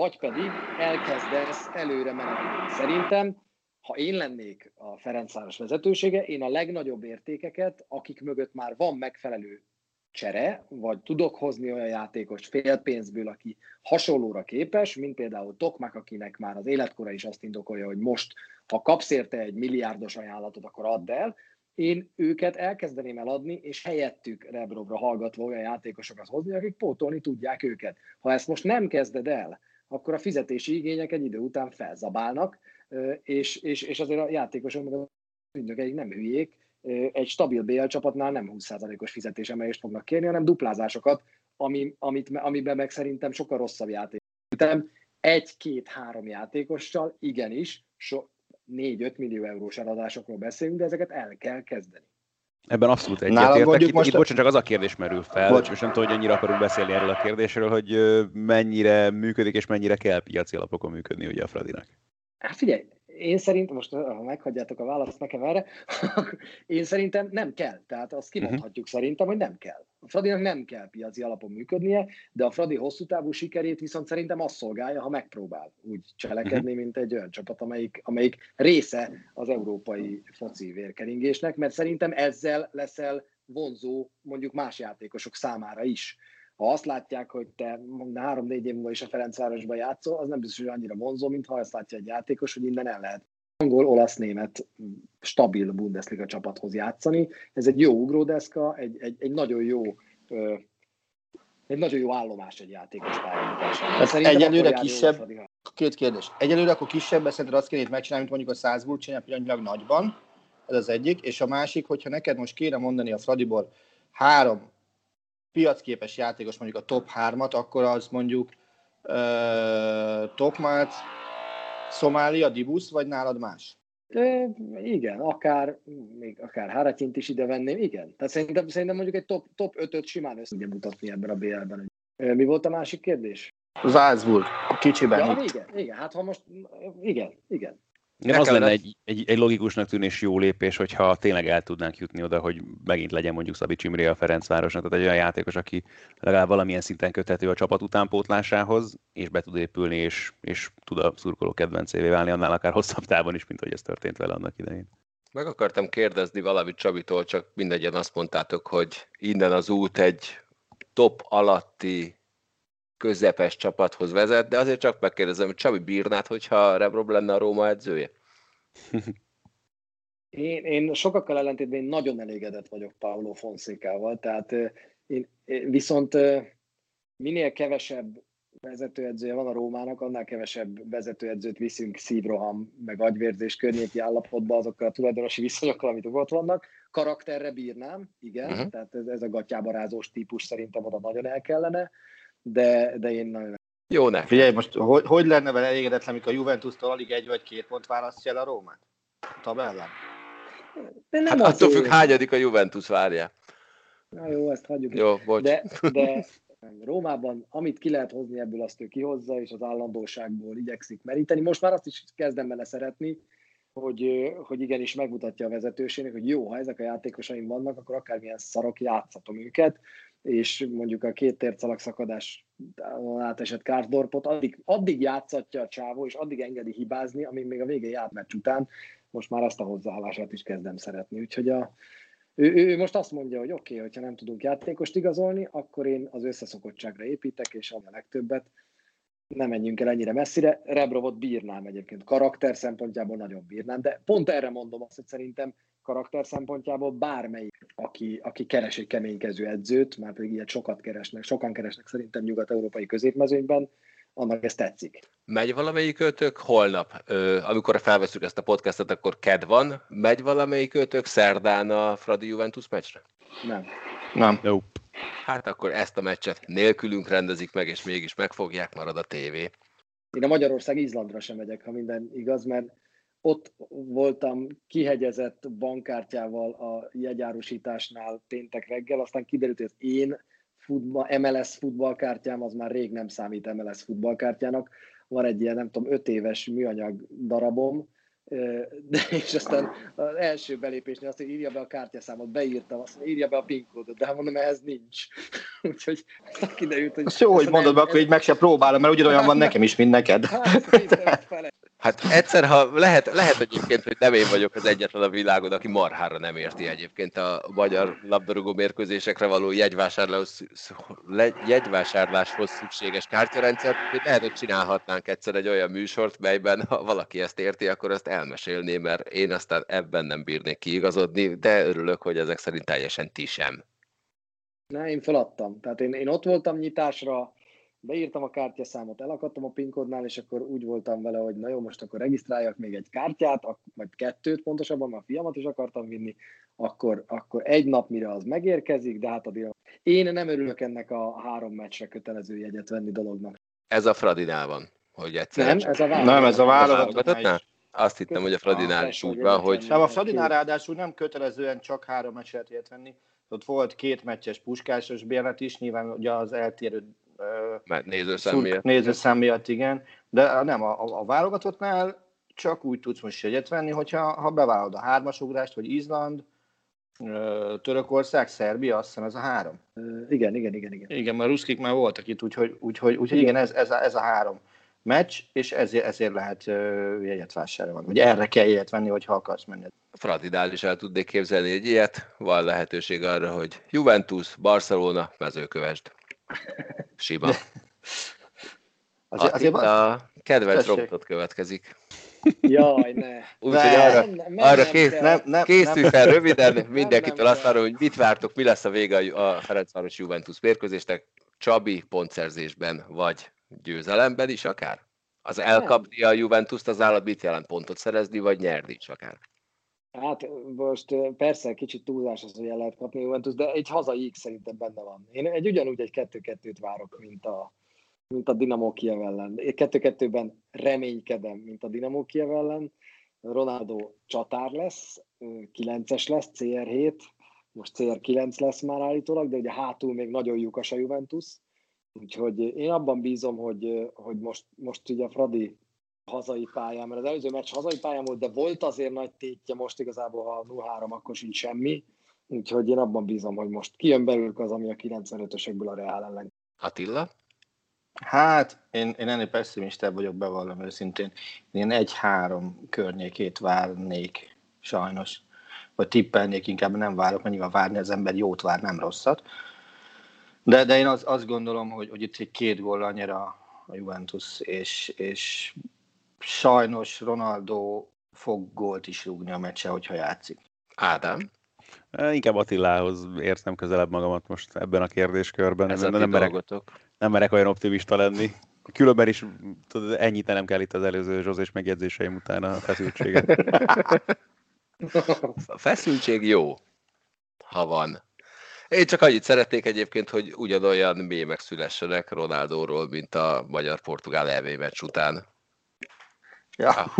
vagy pedig elkezdesz előre menni. Szerintem, ha én lennék a Ferencváros vezetősége, én a legnagyobb értékeket, akik mögött már van megfelelő csere, vagy tudok hozni olyan játékos félpénzből, aki hasonlóra képes, mint például Tokmak, akinek már az életkora is azt indokolja, hogy most, ha kapsz érte egy milliárdos ajánlatot, akkor add el, én őket elkezdeném eladni, és helyettük Rebrovra hallgatva olyan játékosokat hozni, akik pótolni tudják őket. Ha ezt most nem kezded el, akkor a fizetési igények egy idő után felzabálnak, és, és, és azért a játékosok meg a ügynökeik nem hülyék, egy stabil BL csapatnál nem 20%-os fizetésemelést fognak kérni, hanem duplázásokat, ami, amit, amiben meg szerintem sokkal rosszabb játék. Utána egy-két-három játékossal igenis so, 4-5 millió eurós eladásokról beszélünk, de ezeket el kell kezdeni. Ebben abszolút egyetértek. Itt, most itt bocsánat, csak az a kérdés merül fel, Bocs. és nem tudom, hogy annyira akarunk beszélni erről a kérdésről, hogy mennyire működik és mennyire kell piaci alapokon működni ugye a Fradinak. Hát figyelj, én szerintem, most ha meghagyjátok a választ nekem erre, én szerintem nem kell. Tehát azt kimondhatjuk uh-huh. szerintem, hogy nem kell. A Fradinak nem kell piaci alapon működnie, de a Fradi hosszú távú sikerét viszont szerintem azt szolgálja, ha megpróbál úgy cselekedni, uh-huh. mint egy olyan csapat, amelyik, amelyik része az európai foci vérkeringésnek, mert szerintem ezzel leszel vonzó mondjuk más játékosok számára is ha azt látják, hogy te három-négy év múlva is a Ferencvárosban játszol, az nem biztos, hogy annyira vonzó, mint ha azt látja egy játékos, hogy innen el lehet angol, olasz, német stabil Bundesliga csapathoz játszani. Ez egy jó ugródeszka, egy, egy, egy nagyon jó egy nagyon jó állomás egy játékos pályán. Egyelőre kisebb, két kérdés. Egyelőre akkor kisebb, szerinted azt kéne itt megcsinálni, mint mondjuk a Salzburg csinál pillanatnyilag nagyban, ez az egyik, és a másik, hogyha neked most kéne mondani a Fradiból három piacképes játékos mondjuk a top 3-at, akkor az mondjuk uh, Tokmát, Szomália, Dibusz, vagy nálad más? E, igen, akár, még akár Haratint is ide venném, igen. Tehát szerintem, szerintem mondjuk egy top, top 5-öt simán össze tudja mutatni ebben a BL-ben. Mi volt a másik kérdés? Salzburg, kicsiben ja, igen, igen, hát ha most, igen, igen. Igen, az lenne egy, egy, egy logikusnak tűnés jó lépés, hogyha tényleg el tudnánk jutni oda, hogy megint legyen mondjuk Szabi Csimré a Ferencvárosnak, tehát egy olyan játékos, aki legalább valamilyen szinten köthető a csapat utánpótlásához, és be tud épülni, és, és tud a szurkoló kedvencévé válni, annál akár hosszabb távon is, mint hogy ez történt vele annak idején. Meg akartam kérdezni valamit Csabitól, csak mindegyen azt mondtátok, hogy innen az út egy top alatti közepes csapathoz vezet, de azért csak megkérdezem, hogy Csabi bírnád, hogyha Rebrob lenne a Róma edzője? Én, én sokakkal ellentétben én nagyon elégedett vagyok Paulo Fonszékával, tehát én, viszont minél kevesebb vezetőedzője van a Rómának, annál kevesebb vezetőedzőt viszünk szívroham, meg agyvérzés környéki állapotba azokkal a tulajdonosi viszonyokkal, amit ott vannak. Karakterre bírnám, igen, uh-huh. tehát ez, ez a gatyábarázós típus szerintem oda nagyon el kellene, de, de én nagyon jó ne. Figyelj, most hogy, hogy lenne vele elégedetlen, amikor a Juventus-tól alig egy vagy két pont választja el a Rómát? A tabellán? Nem hát attól függ, hányadik a Juventus várja. Na jó, ezt hagyjuk. Jó, bocs. De, de Rómában, amit ki lehet hozni ebből, azt ő kihozza, és az állandóságból igyekszik meríteni. Most már azt is kezdem bele szeretni, hogy, hogy igenis megmutatja a vezetőségnek, hogy jó, ha ezek a játékosaim vannak, akkor akármilyen szarok játszhatom őket, és mondjuk a két tércalak szakadás átesett Kárdorpot, addig, addig játszatja a csávó, és addig engedi hibázni, amíg még a végén járt meccs után, most már ezt a hozzáállását is kezdem szeretni. Úgyhogy a, ő, ő most azt mondja, hogy oké, okay, hogyha nem tudunk játékost igazolni, akkor én az összeszokottságra építek, és a legtöbbet. Nem menjünk el ennyire messzire. Rebrovot bírnám egyébként, karakter szempontjából nagyon bírnám, de pont erre mondom azt, hogy szerintem karakter szempontjából bármelyik, aki, aki keres egy keménykező edzőt, már pedig ilyet sokat keresnek, sokan keresnek szerintem nyugat-európai középmezőnyben, annak ez tetszik. Megy valamelyik őtök holnap, amikor felveszünk ezt a podcastet, akkor ked van, megy valamelyik őtök szerdán a Fradi Juventus meccsre? Nem. Nem. Nope. Hát akkor ezt a meccset nélkülünk rendezik meg, és mégis megfogják, marad a tévé. Én a Magyarország-Izlandra sem megyek, ha minden igaz, mert ott voltam kihegyezett bankkártyával a jegyárusításnál péntek reggel, aztán kiderült, hogy én futball, MLS futballkártyám az már rég nem számít MLS futballkártyának. Van egy ilyen, nem tudom, öt éves műanyag darabom, de és aztán az első belépésnél azt, hogy írja be a kártyaszámot, beírtam, azt mondja, írja be a PIN kódot, de mondom, ehhez nincs. Úgyhogy kiderült, hogy... Jó, hogy mondod, be, akkor így meg se próbálom, mert ugyanolyan van nekem is, mint neked. Hát, Hát egyszer, ha lehet, lehet egyébként, hogy nem én vagyok az egyetlen a világon, aki marhára nem érti egyébként a magyar labdarúgó mérkőzésekre való jegyvásárlás, jegyvásárláshoz szükséges kártyarendszert. Lehet, hogy csinálhatnánk egyszer egy olyan műsort, melyben ha valaki ezt érti, akkor azt elmesélné, mert én aztán ebben nem bírnék kiigazodni, de örülök, hogy ezek szerint teljesen ti sem. Na, én feladtam. Tehát én, én ott voltam nyitásra, beírtam a kártyaszámot, elakadtam a PIN kódnál, és akkor úgy voltam vele, hogy na jó, most akkor regisztráljak még egy kártyát, vagy kettőt pontosabban, mert a fiamat is akartam vinni, akkor, akkor egy nap, mire az megérkezik, de hát addig én nem örülök ennek a három meccsre kötelező jegyet venni dolognak. Ez a Fradinál van, hogy egyszer. Nem, ez a Nem, ez a válogatottnál. Azt hittem, hogy a Fradinál is úgy van, hogy... Nem, a Fradinál ráadásul nem kötelezően csak három meccset venni. Ott volt két meccses puskásos bérlet is, nyilván ugye az eltérő mert nézőszem miatt. Nézőszem miatt, igen. De nem, a, a, a válogatottnál csak úgy tudsz most jegyet venni, hogyha ha beválod a hármasugrást, vagy Izland, Törökország, Szerbia, azt hiszem ez a három. Igen, igen, igen. Igen, igen mert ruszkik már voltak itt, úgyhogy, úgyhogy, úgyhogy igen, ez, ez, a, ez a három meccs, és ezért, ezért lehet jegyet vásárolni, vagy erre kell jegyet venni, hogyha akarsz menni. Fradidál is el tudnék képzelni egy ilyet, van lehetőség arra, hogy Juventus, Barcelona, mezőkövesd. Sima. Azért, azért a kedvenc robotot következik. Jaj, ne. Úgyhogy arra, nem, nem, arra kész, nem, nem, készülj fel röviden mindenkitől azt arra, hogy mit vártok, mi lesz a vége a Ferencváros Juventus mérkőzésnek, Csabi pontszerzésben, vagy győzelemben is akár? Az elkapni a Juventus-t az állat mit jelent pontot szerezni, vagy nyerni is akár? Hát most persze kicsit túlzás az, hogy el lehet kapni Juventus, de egy hazai X szerintem benne van. Én egy ugyanúgy egy 2-2-t várok, mint a, mint a Dinamo Kiev ellen. 2-2-ben reménykedem, mint a Dinamo Kiev ellen. Ronaldo csatár lesz, 9-es lesz, CR7, most CR9 lesz már állítólag, de ugye hátul még nagyon lyukas a Juventus. Úgyhogy én abban bízom, hogy, hogy most, most ugye a Fradi hazai pályán, mert az előző meccs hazai pályán volt, de volt azért nagy tétje, most igazából ha 0-3, akkor sincs semmi. Úgyhogy én abban bízom, hogy most kijön belőlük az, ami a 95-ösekből a Reál ellen. Attila? Hát, én, én ennél pessimistább vagyok, bevallom őszintén. Én egy-három környékét várnék, sajnos. Vagy tippelnék, inkább nem várok, mert nyilván várni az ember jót vár, nem rosszat. De, de én az, azt gondolom, hogy, hogy itt egy két gól annyira a Juventus, és, és sajnos Ronaldo fog gólt is rúgni a meccse, hogyha játszik. Ádám? Inkább Attilához értem közelebb magamat most ebben a kérdéskörben. Ez nem, nem, merek, nem merek olyan optimista lenni. Különben is tudod, ennyit nem kell itt az előző Zsozés megjegyzéseim után a feszültséget. A feszültség jó, ha van. Én csak annyit szeretnék egyébként, hogy ugyanolyan mémek szülessenek Ronaldóról, mint a magyar-portugál meccs után. Ja.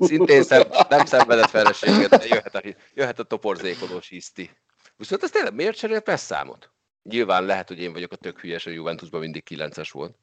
Szintén szem, nem szenvedett feleséget, de jöhet a, jöhet a toporzékolós hiszti. Viszont ez tényleg miért cserélt számot? Nyilván lehet, hogy én vagyok a tök hülyes, a Juventusban mindig 9-es volt.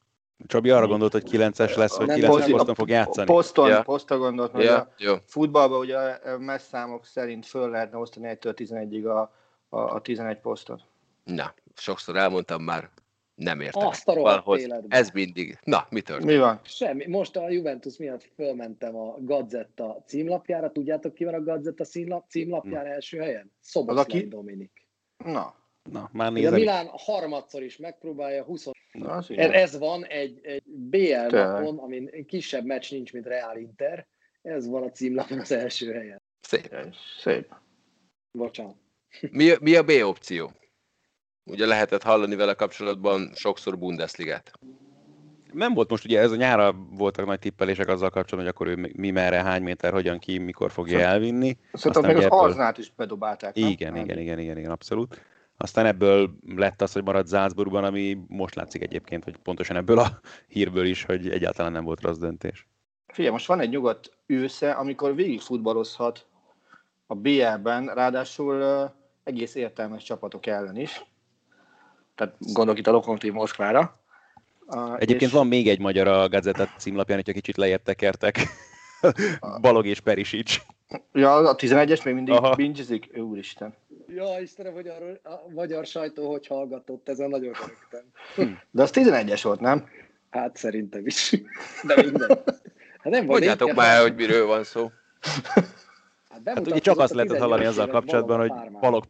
Csabi arra gondolt, hogy 9-es lesz, hogy 9-es poszton fog játszani. Poszton, Ja. poszton gondolt, mert Ja, a futballban ugye a messzámok szerint föl lehetne osztani 1-től 11-ig a, a, a 11 posztot. Na, sokszor elmondtam már, nem értek. Azt a Valahogy. Ez mindig. Na, mi történt? Mi van? Semmi. Most a Juventus miatt fölmentem a Gazetta címlapjára. Tudjátok, ki van a Gazetta címlap, címlapjára első helyen? Szoboszlai aki? Dominik. Na, Na, már Ugye a nézem. Milán harmadszor is megpróbálja, 20... na ez, ez van egy, egy BL napon, amin kisebb meccs nincs, mint Real Inter. Ez van a címlapon az első helyen. Szép. Szép. Bocsánat. Mi, mi a B opció? Ugye lehetett hallani vele kapcsolatban sokszor Bundesligát. Nem volt most ugye ez a nyára voltak nagy tippelések azzal kapcsolatban, hogy akkor ő mi merre, hány méter, hogyan ki, mikor fogja Szóval- elvinni. Szerintem még ugye az ebből- Arznát is bedobálták. Igen, igen, igen, igen, igen, abszolút. Aztán ebből lett az, hogy maradt Salzburgban, ami most látszik egyébként, hogy pontosan ebből a hírből is, hogy egyáltalán nem volt rossz döntés. Figyelj, most van egy nyugodt ősze, amikor végig futballozhat a BL-ben, ráadásul egész értelmes csapatok ellen is. Tehát gondolok itt a Lokomotív Moszkvára. Uh, Egyébként és- van még egy magyar a Gazeta címlapján, hogyha kicsit lejjebb tekertek. Balog és Perisic. Ja, a 11-es még mindig Aha. bingizik? Úristen. Ja, Istenem, hogy arról, a magyar sajtó hogy hallgatott, ezen nagyon rögtön. De az 11-es volt, nem? Hát szerintem is. De minden. Hát nem Mondjátok már, hogy miről van szó. Hát, Hát ugye csak azt lehetett hallani azzal kapcsolatban, hogy. Balog...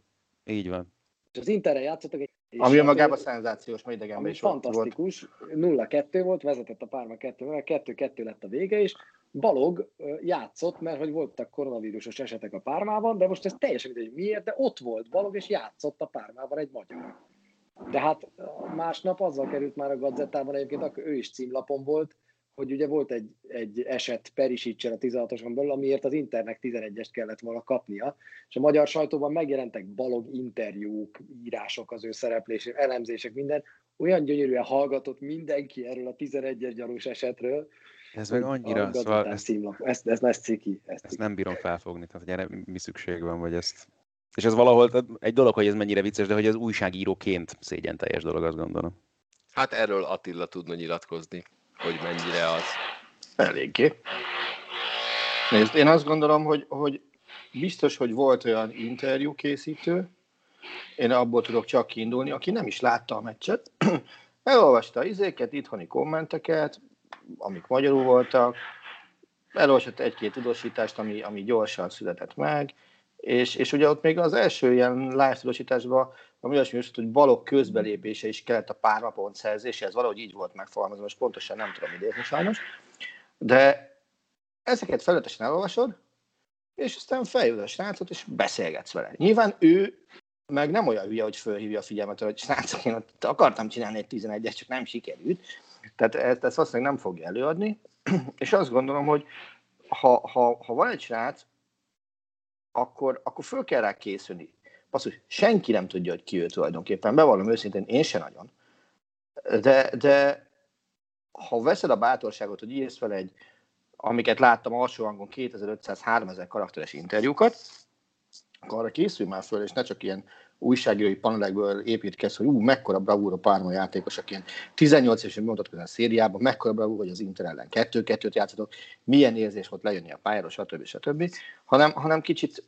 Így van. És az Interren játszottak egy... Ami önmagában ő- szenzációs, mert idegenben is volt. volt. fantasztikus, 0-2 volt, vezetett a Párma 2 2-2 lett a vége, és Balog játszott, mert hogy voltak koronavírusos esetek a Pármában, de most ez teljesen mindegy, miért, de ott volt Balog, és játszott a Pármában egy magyar. De hát másnap azzal került már a Gazettában, egyébként akkor ő is címlapon volt, hogy ugye volt egy, egy eset Perisicsel a 16-oson belül, amiért az Internek 11-est kellett volna kapnia, és a magyar sajtóban megjelentek balog interjúk, írások az ő szereplésé, elemzések, minden. Olyan gyönyörűen hallgatott mindenki erről a 11-es gyanús esetről. Ez meg annyira, szóval ezt, címlap. Ez, ez, ez ciki. Ez ezt ciki. nem bírom felfogni, tehát hogy erre mi szükség van, vagy ezt... És ez valahol egy dolog, hogy ez mennyire vicces, de hogy ez újságíróként szégyen teljes dolog, azt gondolom. Hát erről Attila tudna nyilatkozni, hogy mennyire az. Eléggé. Nézd, én azt gondolom, hogy, hogy biztos, hogy volt olyan interjú készítő, én abból tudok csak kiindulni, aki nem is látta a meccset, elolvasta izéket, itthoni kommenteket, amik magyarul voltak, elolvasott egy-két tudósítást, ami, ami gyorsan született meg, és, és ugye ott még az első ilyen live tudósításban, ami olyasmi volt, hogy balok közbelépése is kellett a párma pont szerzése, ez valahogy így volt megfogalmazva, most pontosan nem tudom idézni sajnos, de ezeket felületesen elolvasod, és aztán feljövő a srácot, és beszélgetsz vele. Nyilván ő meg nem olyan hülye, hogy fölhívja a figyelmet, hogy srácok, én ott akartam csinálni egy 11-et, csak nem sikerült. Tehát ezt, ezt valószínűleg nem fogja előadni. És azt gondolom, hogy ha, ha, ha van egy srác, akkor, akkor föl kell rá készülni. Basszus, senki nem tudja, hogy ki ő tulajdonképpen. Bevallom őszintén, én se nagyon. De, de ha veszed a bátorságot, hogy írsz fel egy, amiket láttam alsó hangon 2500-3000 karakteres interjúkat, akkor arra készülj már föl, és ne csak ilyen újságírói panelekből építkezz, hogy ú, mekkora bravúr a Párma játékos, ilyen 18 évesen bemutatkozni a szériában, mekkora bravúr, hogy az Inter ellen 2-2-t játszatok, milyen érzés volt lejönni a pályára, stb. stb. Hanem, hanem kicsit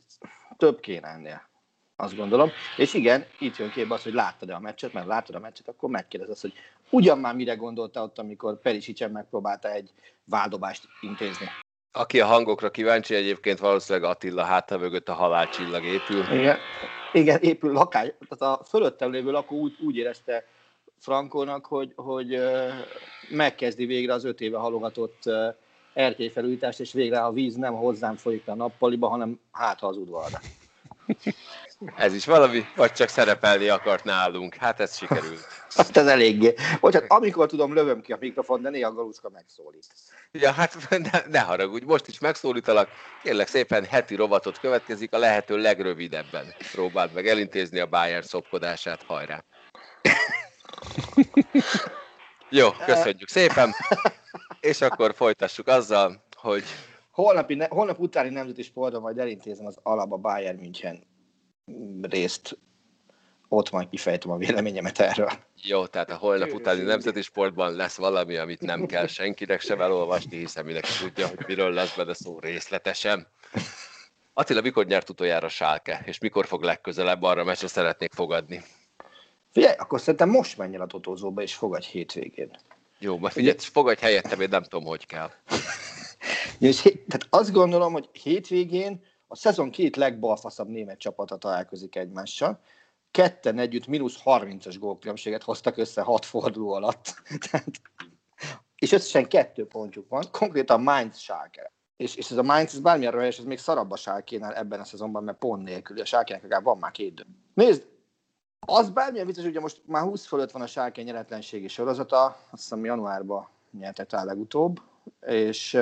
több kéne ennél. Azt gondolom. És igen, itt jön képbe az, hogy láttad-e a meccset, mert láttad a meccset, akkor megkérdez azt, hogy ugyan már mire gondolta ott, amikor Perisicsen megpróbálta egy váldobást intézni. Aki a hangokra kíváncsi, egyébként valószínűleg Attila háta mögött a halálcsillag épül. Igen, igen épül lakás, tehát a fölöttem lévő lakó úgy, úgy érezte Frankónak, hogy, hogy megkezdi végre az öt éve halogatott erkélyfelújítást, és végre a víz nem hozzám folyik a nappaliba, hanem hát az udvarra. Ez is valami, vagy csak szerepelni akart nálunk. Hát ez sikerült. Azt ez eléggé. Bocsánat, amikor tudom, lövöm ki a mikrofon, de néha Galuszka megszólít. Ja, hát ne, ne haragudj, most is megszólítalak. Kérlek szépen, heti rovatot következik, a lehető legrövidebben. Próbáld meg elintézni a Bayern szopkodását, hajrá. Jó, köszönjük szépen. És akkor folytassuk azzal, hogy Holnapi, ne, holnap utáni nemzeti sportban majd elintézem az Alaba Bayern München részt. Ott majd kifejtem a véleményemet erről. jó, tehát a holnap utáni nemzeti sportban lesz valami, amit nem kell senkinek sem elolvasni, hiszen mindenki tudja, hogy miről lesz benne szó részletesen. Attila, mikor nyert utoljára Sálke, és mikor fog legközelebb arra a meccsre szeretnék fogadni? Figyelj, akkor szerintem most menj el a totózóba, és fogadj hétvégén. Jó, majd figyelj, fogadj helyettem, én nem tudom, hogy kell. És, tehát azt gondolom, hogy hétvégén a szezon két legbalfaszabb német csapata találkozik egymással. Ketten együtt mínusz 30-as gólkülönbséget hoztak össze hat forduló alatt. És összesen kettő pontjuk van, konkrétan Mainz Schalke. És, és ez a Mainz, ez bármilyen röhelyes, ez még szarabb a Schalke-nál ebben a szezonban, mert pont nélkül. A Schalke-nek legalább van már két dő. Nézd, az bármilyen vicces, ugye most már 20 fölött van a Schalke nyeretlenségi sorozata, azt hiszem januárban nyertek rá legutóbb, és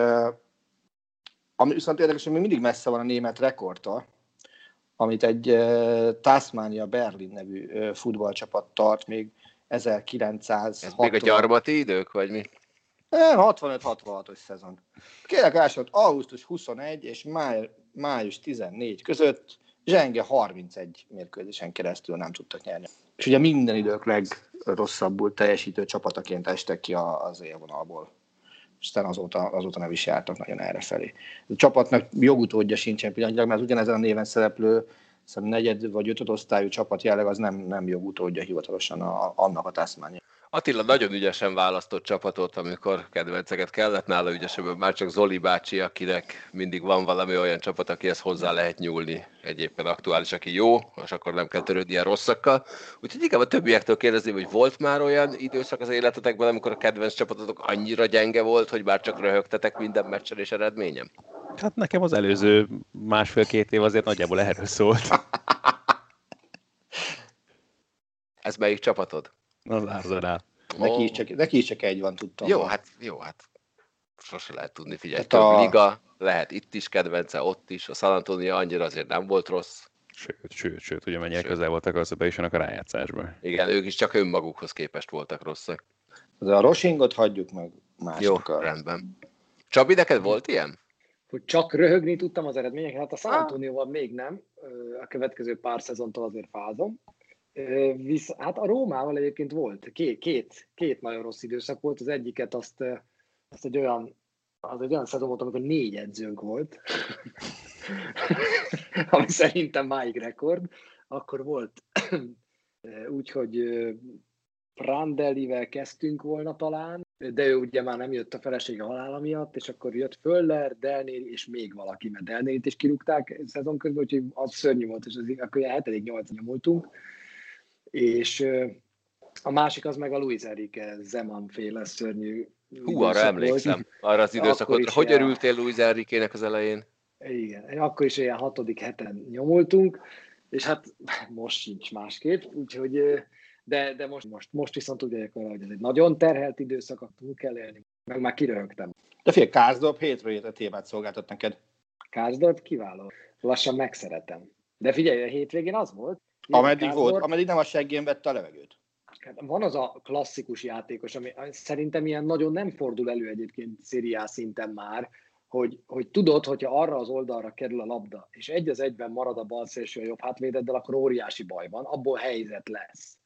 ami viszont érdekes, hogy még mindig messze van a német rekordtól, amit egy uh, Tasmania Berlin nevű uh, futballcsapat tart még 1900. Ez még a gyarmati idők, vagy mi? 65-66-os szezon. Kérlek elsőt, augusztus 21 és máj, május 14 között zsenge 31 mérkőzésen keresztül nem tudtak nyerni. És ugye minden idők legrosszabbul teljesítő csapataként estek ki az élvonalból. Aztán azóta, azóta nem is jártak nagyon errefelé. A csapatnak jogutódja sincsen pillanatilag, mert ugyanezen a néven szereplő szóval negyed vagy ötöd osztályú csapat jelleg az nem, nem jogutódja hivatalosan a, annak a Tasmania. Attila nagyon ügyesen választott csapatot, amikor kedvenceket kellett nála ügyesebben, már csak Zoli bácsi, akinek mindig van valami olyan csapat, akihez hozzá lehet nyúlni. Egyébben aktuális, aki jó, és akkor nem kell törődni ilyen rosszakkal. Úgyhogy inkább a többiektől kérdezném, hogy volt már olyan időszak az életetekben, amikor a kedvenc csapatotok annyira gyenge volt, hogy már csak röhögtetek minden meccsen és eredményem? Hát nekem az előző másfél-két év azért nagyjából erről szólt. Ez melyik csapatod? Az Arsenal. Neki, is csak, neki is csak egy van, tudtam. Jó, hát jó, hát sose lehet tudni, figyelj, Tehát több a- liga, lehet itt is kedvence, ott is, a San Antonio annyira azért nem volt rossz. Sőt, sőt, sőt, ugye mennyire közel voltak az, be is jönnek a rájátszásba. Igen, ők is csak önmagukhoz képest voltak rosszak. De a Roshingot hagyjuk meg Jó, másnak. a- rendben. Csabi, neked volt ilyen? hogy csak röhögni tudtam az eredményeket, hát a San Antonioval még nem, a következő pár szezontól azért fázom. Visz, hát a Rómával egyébként volt, két, két, két nagyon rossz időszak volt, az egyiket azt, azt egy olyan, az egy olyan szezon volt, amikor négy edzőnk volt, ami szerintem máig rekord. Akkor volt ö, úgy, hogy ö, Prandelivel kezdtünk volna talán, de ő ugye már nem jött a felesége halála miatt, és akkor jött Föller, Delnéri, és még valaki, mert Delnérit is kirúgták szezon közben, úgyhogy az szörnyű volt, és az, akkor ilyen 7 8 nyomultunk. És a másik az meg a Luis Enrique Zeman féle szörnyű Hú, arra emlékszem, Volt. arra az időszakot. Hogy ilyen- örültél Luis Enrique-nek az elején? Igen, akkor is ilyen hatodik heten nyomultunk, és hát most sincs másképp, úgyhogy de, de most, most, most viszont tudják vele, hogy ez egy nagyon terhelt időszak, túl kell élni, meg már kiröhögtem. De fél Kázdorp hétről hétre témát szolgáltat neked. Kázdort kiváló. Lassan megszeretem. De figyelj, a hétvégén az volt. Ameddig Kázdorp- volt, ameddig nem a seggén vette a levegőt. Hát Van az a klasszikus játékos, ami szerintem ilyen nagyon nem fordul elő egyébként szériá szinten már, hogy, hogy tudod, hogyha arra az oldalra kerül a labda, és egy az egyben marad a bal szélső a jobb hátvédeddel, akkor óriási baj van, abból helyzet lesz.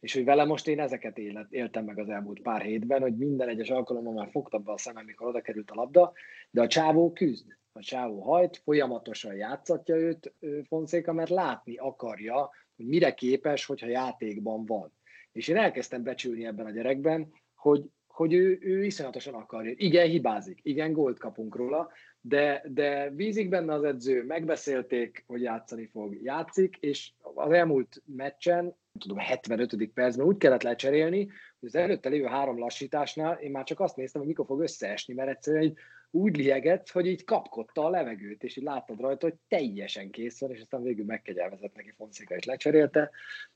És hogy vele most én ezeket élet, éltem meg az elmúlt pár hétben, hogy minden egyes alkalommal már fogtam be a szemem, mikor oda került a labda, de a csávó küzd, a csávó hajt, folyamatosan játszatja őt Fonszéka, mert látni akarja, hogy mire képes, hogyha játékban van. És én elkezdtem becsülni ebben a gyerekben, hogy, hogy ő, ő iszonyatosan akarja. Igen, hibázik, igen, gólt kapunk róla, de, de bízik benne az edző, megbeszélték, hogy játszani fog, játszik, és az elmúlt meccsen, tudom, 75. percben úgy kellett lecserélni, hogy az előtte lévő három lassításnál én már csak azt néztem, hogy mikor fog összeesni, mert egyszerűen egy úgy liegett, hogy így kapkodta a levegőt, és így láttad rajta, hogy teljesen kész van, és aztán végül megkegyelmezett neki Fonszika, és lecserélte,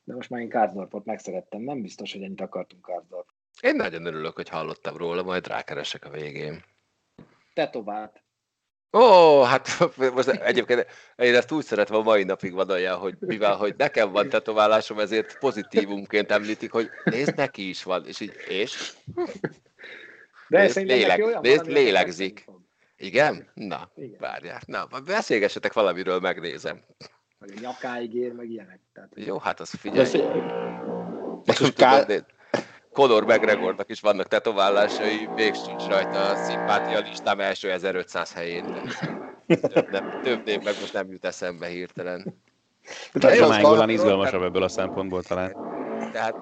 de most már én Kárzdorpot megszerettem, nem biztos, hogy ennyit akartunk Kárzdorp. Én nagyon örülök, hogy hallottam róla, majd rákeresek a végén. Tetovát. Ó, hát most egyébként én ezt úgy szeretem a mai napig van olyan, hogy mivel hogy nekem van tetoválásom, ezért pozitívumként említik, hogy nézd, neki is van, és így, és? De nézd, neki olyan nézd, lélegzik. Igen? Na, Igen. várjál. Na, beszélgessetek valamiről, megnézem. Vagy a nyakáig ér, meg ilyenek. Tehát, Jó, hát az De figyelj. tudom, Kár- de Conor McGregornak is vannak tetoválásai, még sincs rajta a szimpátia listám első 1500 helyén. Több, nem, több név meg most nem jut eszembe hirtelen. A Golan van- izgalmasabb ebből a szempontból talán. Tehát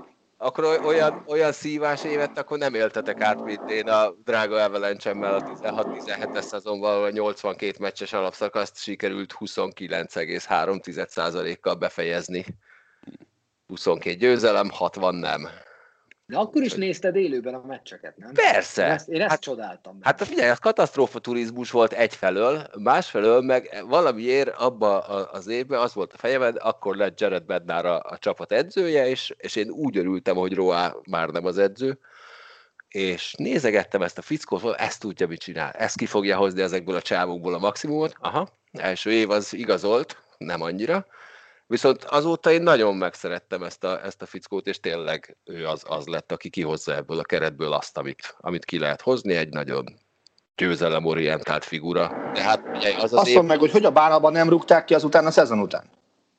akkor oly- olyan, olyan szívás évet akkor nem éltetek át, mint én a drága avalanche a 16-17-es szezonban, a 82 meccses alapszakaszt sikerült 29,3%-kal befejezni. 22 győzelem, 60 nem. De akkor is nézted élőben a meccseket, nem? Persze! Én ezt, én ezt Hát- csodáltam. benne. Hát figyelj, az katasztrófa turizmus volt egyfelől, másfelől meg valamiért abba az évben az volt a fejemben, akkor lett Jared Bednar a, a csapat edzője, és, és én úgy örültem, hogy Roa már nem az edző, és nézegettem ezt a fickót, ezt tudja, mit csinál, ezt ki fogja hozni ezekből a csávokból a maximumot. Aha, első év az igazolt, nem annyira, Viszont azóta én nagyon megszerettem ezt a, ezt a fickót, és tényleg ő az, az lett, aki kihozza ebből a keretből azt, amit, amit ki lehet hozni, egy nagyon győzelemorientált figura. De hát ugye az az Azt év, mondd meg, hogy hogy a bánalban nem rúgták ki azután a szezon után.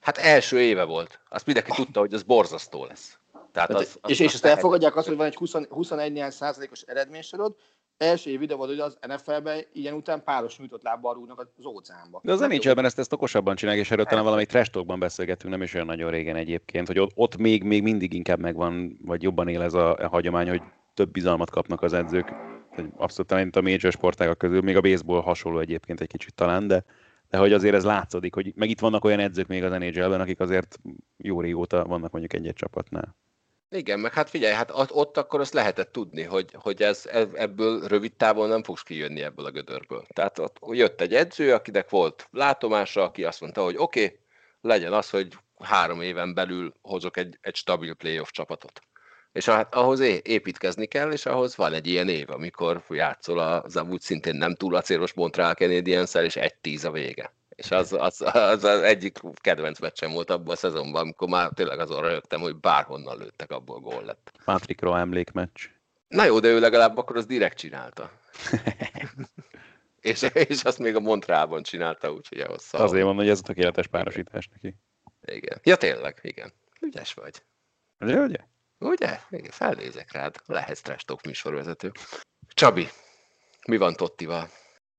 hát első éve volt. Azt mindenki tudta, hogy az borzasztó lesz. Tehát Tehát, az, az, és, és az azt elfogadják azt, hogy van egy 20, 21 néhány százalékos eredménysorod, első év ide volt, hogy az NFL-ben ilyen után páros nyújtott lábbal rúgnak az óceánba. De az NHL-ben ezt, ezt okosabban csinálják, és erről talán valamelyik trash talkban beszélgettünk, nem is olyan nagyon régen egyébként, hogy ott, ott még, még mindig inkább megvan, vagy jobban él ez a, a hagyomány, hogy több bizalmat kapnak az edzők. Abszolút talán a major sportágak közül, még a baseball hasonló egyébként egy kicsit talán, de, de hogy azért ez látszódik, hogy meg itt vannak olyan edzők még az NHL-ben, akik azért jó régóta vannak mondjuk egy-egy csapatnál. Igen, meg hát figyelj, hát ott, akkor azt lehetett tudni, hogy, hogy ez, ez, ebből rövid távon nem fogsz kijönni ebből a gödörből. Tehát ott jött egy edző, akinek volt látomása, aki azt mondta, hogy oké, okay, legyen az, hogy három éven belül hozok egy, egy stabil playoff csapatot. És hát ahhoz építkezni kell, és ahhoz van egy ilyen év, amikor játszol az amúgy szintén nem túl acélos Montreal canadiens és egy tíz a vége. És az az, az az egyik kedvenc meccsem volt abban a szezonban, amikor már tényleg azon rögtem, hogy bárhonnan lőttek, abból gól lett. Patrick Roy emlékmeccs. Na jó, de ő legalább akkor az direkt csinálta. és, és azt még a Montrealban csinálta, úgyhogy ahhoz szal. Azért mondom, hogy ez a tökéletes párosítás neki. Igen. Ja, tényleg, igen. Ügyes vagy. Ugye, ugye? Ugye? Igen, felnézek rád. Lehetsz trash talk műsorvezető. Csabi, mi van Tottival?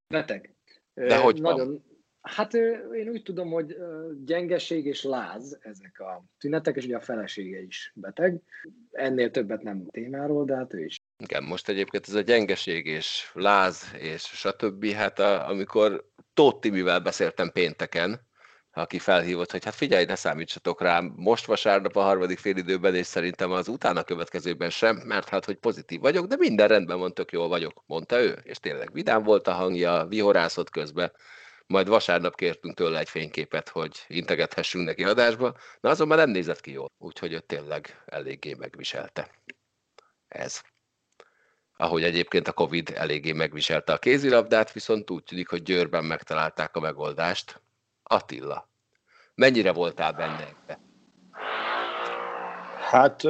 Beteg. De hogy van? Hát én úgy tudom, hogy gyengeség és láz ezek a tünetek, és ugye a felesége is beteg. Ennél többet nem témáról, de hát ő is. Igen, most egyébként ez a gyengeség és láz és stb. Hát a, amikor Tóth Timivel beszéltem pénteken, aki felhívott, hogy hát figyelj, ne számítsatok rám most vasárnap a harmadik félidőben, és szerintem az utána következőben sem, mert hát, hogy pozitív vagyok, de minden rendben van, tök jól vagyok, mondta ő, és tényleg vidám volt a hangja, vihorászott közben, majd vasárnap kértünk tőle egy fényképet, hogy integethessünk neki adásba, na azon már nem nézett ki jól, úgyhogy ő tényleg eléggé megviselte. Ez ahogy egyébként a Covid eléggé megviselte a kézilabdát, viszont úgy tűnik, hogy Győrben megtalálták a megoldást. Attila, mennyire voltál benne ebbe? Hát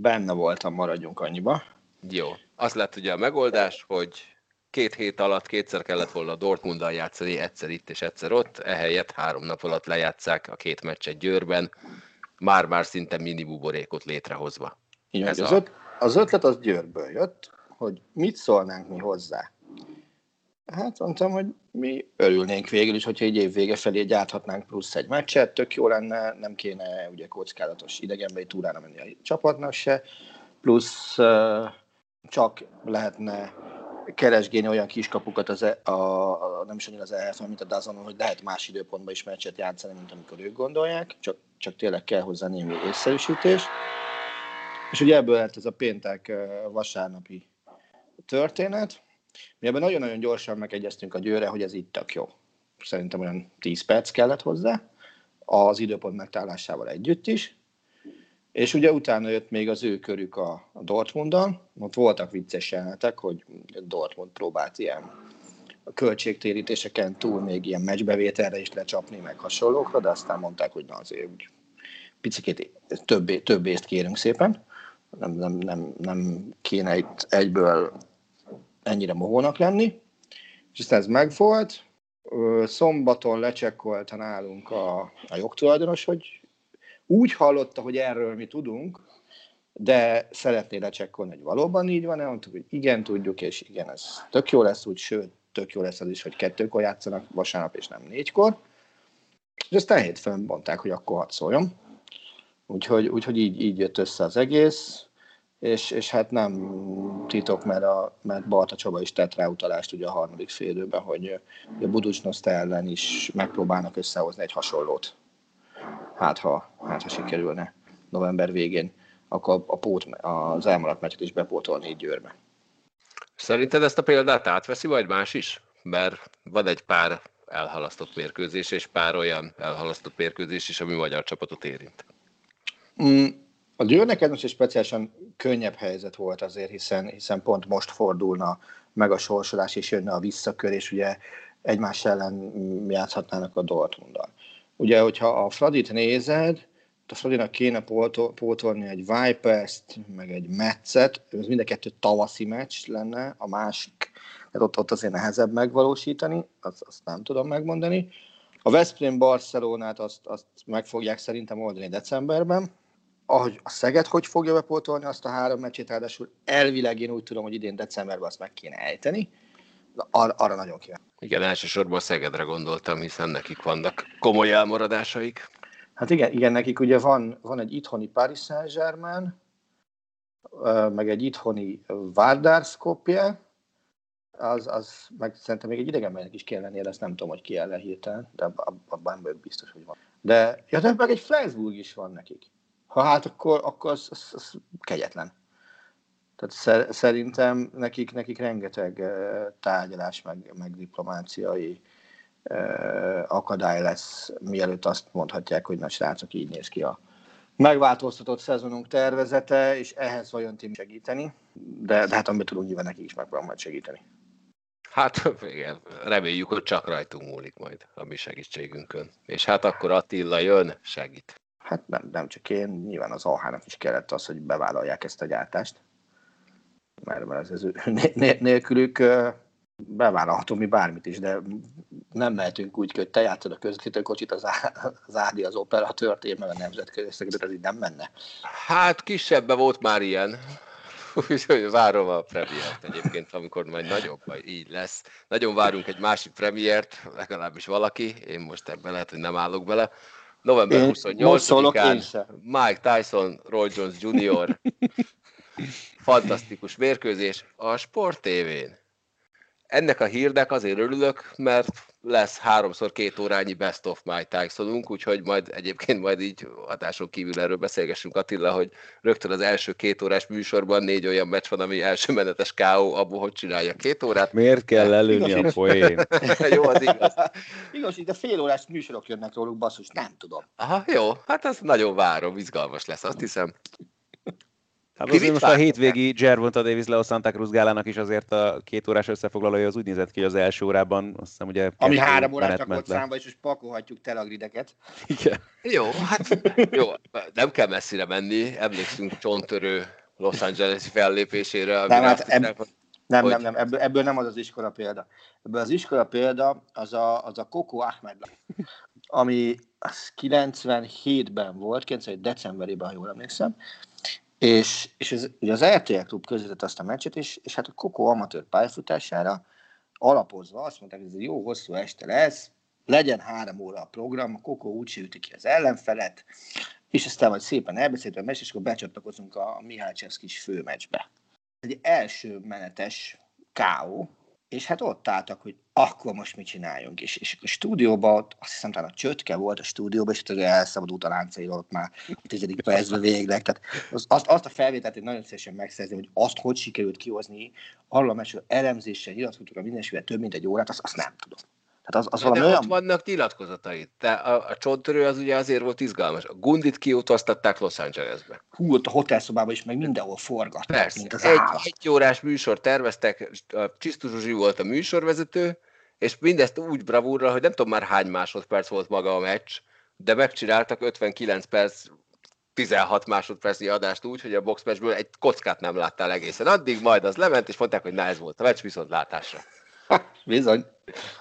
benne voltam, maradjunk annyiba. Jó. Az lett ugye a megoldás, hogy két hét alatt kétszer kellett volna Dortmunddal játszani, egyszer itt és egyszer ott, ehelyett három nap alatt lejátszák a két meccset Győrben, már-már szinte mini buborékot létrehozva. Így Ez az, a- öt, az ötlet az Győrből jött, hogy mit szólnánk mi hozzá. Hát mondtam, hogy mi örülnénk végül is, hogyha egy év vége felé gyárthatnánk plusz egy meccset, tök jó lenne, nem kéne ugye kockázatos idegenbeli túrára menni a csapatnak se, plusz uh, csak lehetne keresgélni olyan kiskapukat, az e, a, a, nem is annyira az EHF, mint a Dazonon, hogy lehet más időpontban is meccset játszani, mint amikor ők gondolják, csak, csak tényleg kell hozzá némi észszerűsítés. És ugye ebből lett ez a péntek vasárnapi történet, Mi ebben nagyon-nagyon gyorsan megegyeztünk a győre, hogy ez itt tök jó. Szerintem olyan 10 perc kellett hozzá, az időpont megtállásával együtt is, és ugye utána jött még az ő körük a, a Dortmunddal, ott voltak vicces jelenetek, hogy Dortmund próbált ilyen a költségtérítéseken túl még ilyen meccsbevételre is lecsapni, meg hasonlókra, de aztán mondták, hogy na azért úgy picit több, több észt kérünk szépen, nem, nem, nem, nem kéne itt egyből ennyire mohónak lenni, és aztán ez megvolt, szombaton lecsekkolta nálunk a, a jogtulajdonos, hogy úgy hallotta, hogy erről mi tudunk, de szeretné lecsekkolni, hogy valóban így van-e, mondtuk, hogy igen, tudjuk, és igen, ez tök jó lesz úgy, sőt, tök jó lesz az is, hogy kettőkor játszanak vasárnap, és nem négykor. És aztán hétfőn mondták, hogy akkor hadd szóljon. Úgyhogy, úgyhogy így, így jött össze az egész, és, és hát nem titok, mert, a, mert Balta Csaba is tett rá utalást ugye a harmadik félőben, hogy a Buducsnoszta ellen is megpróbálnak összehozni egy hasonlót. Hát ha, hát ha sikerülne november végén, akkor a pót, az elmaradt meccset is bepótolni így Győrbe. Szerinted ezt a példát átveszi, vagy más is? Mert van egy pár elhalasztott mérkőzés, és pár olyan elhalasztott mérkőzés is, ami magyar csapatot érint. Mm, a Győrnek ez most egy speciálisan könnyebb helyzet volt azért, hiszen, hiszen pont most fordulna meg a sorsolás, és jönne a visszakör, és ugye egymás ellen játszhatnának a Dortmunddal. Ugye, hogyha a Fradit nézed, a Fradinak kéne pótolni egy Vipers-t, meg egy Metszet, ez mind a kettő tavaszi meccs lenne, a másik, hát ott, ott azért nehezebb megvalósítani, azt, azt nem tudom megmondani. A Veszprém Barcelonát azt, azt meg fogják szerintem oldani decemberben, ahogy a Szeged hogy fogja bepótolni azt a három meccsét, ráadásul elvileg én úgy tudom, hogy idén decemberben azt meg kéne ejteni, Ar- arra nagyon kíváncsi. Igen, elsősorban Szegedre gondoltam, hiszen nekik vannak komoly elmaradásaik. Hát igen, igen nekik ugye van, van egy itthoni Paris Saint-Germain, meg egy itthoni Vardar Skopje, az, az meg szerintem még egy idegenbenek is kell lennie, de ezt nem tudom, hogy ki el hirtelen, de abban biztos, hogy van. De, ja, de meg egy Flensburg is van nekik. Ha hát, akkor, akkor az, az, az kegyetlen. Tehát szerintem nekik, nekik rengeteg tárgyalás, meg, meg diplomáciai akadály lesz, mielőtt azt mondhatják, hogy na srácok, így néz ki a megváltoztatott szezonunk tervezete, és ehhez vajon ti segíteni, de, de hát amit tudunk, nyilván nekik is megpróbálom majd segíteni. Hát igen, reméljük, hogy csak rajtunk múlik majd a mi segítségünkön. És hát akkor Attila jön, segít. Hát nem, nem csak én, nyilván az AH-nak is kellett az, hogy bevállalják ezt a gyártást. Mert, mert ez, ez nélkülük bevállalhatom mi bármit is, de nem mehetünk úgy, hogy te játszod a közvetítőkocsit, az, az Ádi az operatőrt, én meg a nemzetközi szegedet, ez így nem menne. Hát kisebben volt már ilyen. Úgyhogy várom a premiért egyébként, amikor majd nagyobb, vagy így lesz. Nagyon várunk egy másik premiért, legalábbis valaki, én most ebben lehet, hogy nem állok bele. November 28-án Mike Tyson, Roy Jones Jr. Fantasztikus mérkőzés a Sport TV-n. Ennek a hírnek azért örülök, mert lesz háromszor két órányi Best of My Tysonunk, úgyhogy majd egyébként majd így hatáson kívül erről beszélgessünk Attila, hogy rögtön az első két órás műsorban négy olyan meccs van, ami első menetes KO, abból hogy csinálja két órát. Miért kell előni a poén? jó, az igaz. Igaz, hogy a fél órás műsorok jönnek róluk, basszus, nem tudom. Aha, jó, hát ez nagyon várom, izgalmas lesz, azt hiszem. Hát azért most a hétvégi Gervonta Davis Leo Santa Cruz gálának is azért a két órás összefoglalója az úgy nézett ki, hogy az első órában, azt hiszem ugye... Ami három órát rakott számba, és most pakolhatjuk telagrideket. Igen. Jó, hát jó, nem kell messzire menni, emlékszünk csontörő Los Angeles fellépésére. Nem, hát ebb, hiszem, nem, hogy... nem, nem, ebből, ebből, nem az az iskola példa. Ebből az iskola példa az a, az a Coco Ahmed, ami az 97-ben volt, 97 decemberében, ha jól emlékszem, és, és ez, ugye az RTL klub közvetett azt a meccset, és, és hát a Kokó amatőr pályafutására alapozva azt mondták, hogy ez egy jó hosszú este lesz, legyen három óra a program, a Kokó úgy üti ki az ellenfelet, és aztán majd szépen elbeszélt a meccs, és akkor becsatlakozunk a Mihály Cseszkis főmeccsbe. Egy első menetes K.O. és hát ott álltak, hogy akkor most mit csináljunk. És, és a stúdióban, ott, azt hiszem talán a csötke volt a stúdióban, és ott elszabadult a láncairól ott már a tizedik percben végleg. Tehát az, azt, azt, a felvételt én nagyon szívesen megszerzem, hogy azt hogy sikerült kihozni, arról a meccsről elemzéssel, nyilatkoztuk a mindenségvel több mint egy órát, azt, azt nem tudom. Tehát az, az valami olyan... vannak nyilatkozatai. Te, a, a csontörő az ugye azért volt izgalmas. A Gundit kiutaztatták Los Angelesbe. Hú, ott a hotelszobában is meg mindenhol forgattak, Persze. mint az egy, egy órás műsor terveztek, a Csisztu Zsuzsi volt a műsorvezető, és mindezt úgy bravúrra, hogy nem tudom már hány másodperc volt maga a meccs, de megcsináltak 59 perc 16 másodpercnyi adást úgy, hogy a boxmatchből egy kockát nem láttál egészen. Addig majd az lement, és mondták, hogy na ez volt a meccs, viszont látásra. Bizony.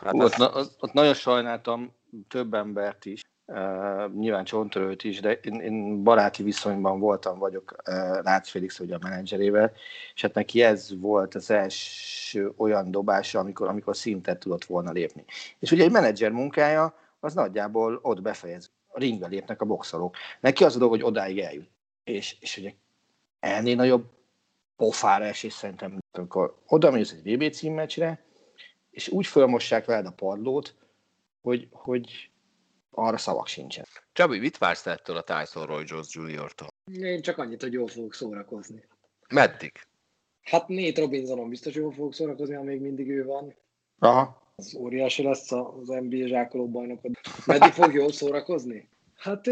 Hát Hú, ott, na, ott nagyon sajnáltam több embert is, uh, nyilván Csontörőt is, de én, én baráti viszonyban voltam, vagyok uh, Rácz Félix, ugye a menedzserével, és hát neki ez volt az első olyan dobása, amikor, amikor szintet tudott volna lépni. És ugye egy menedzser munkája, az nagyjából ott befejez. A ringbe lépnek a boxolók. Neki az a dolog, hogy odáig eljut. És, és ugye ennél nagyobb pofára esés szerintem, amikor oda mész egy VB címmeccsre, és úgy fölmossák veled a padlót, hogy, hogy arra szavak sincsen. Csabi, mit vársz ettől a Tyson Roy Jones Jr.-tól? Én csak annyit, hogy jól fogok szórakozni. Meddig? Hát Nate Robinsonon biztos jól fogok szórakozni, ha még mindig ő van. Aha. Az óriási lesz az NBA zsákoló bajnokod. Meddig fog jól szórakozni? Hát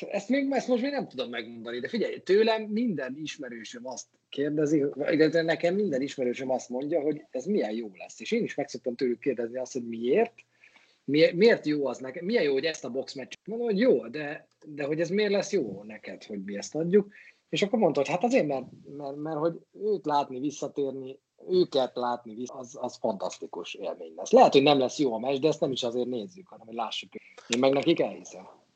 ezt, még, ezt most még nem tudom megmondani, de figyelj, tőlem minden ismerősöm azt kérdezi, illetve nekem minden ismerősöm azt mondja, hogy ez milyen jó lesz. És én is meg szoktam tőlük kérdezni azt, hogy miért, miért jó az nekem, milyen jó, hogy ezt a boxmeccset mondom, hogy jó, de, de hogy ez miért lesz jó neked, hogy mi ezt adjuk. És akkor mondta, hogy hát azért, mert, mert, mert hogy őt látni, visszatérni, őket látni, az, az fantasztikus élmény lesz. Lehet, hogy nem lesz jó a meccs, de ezt nem is azért nézzük, hanem hogy lássuk. Én meg nekik elhiszem.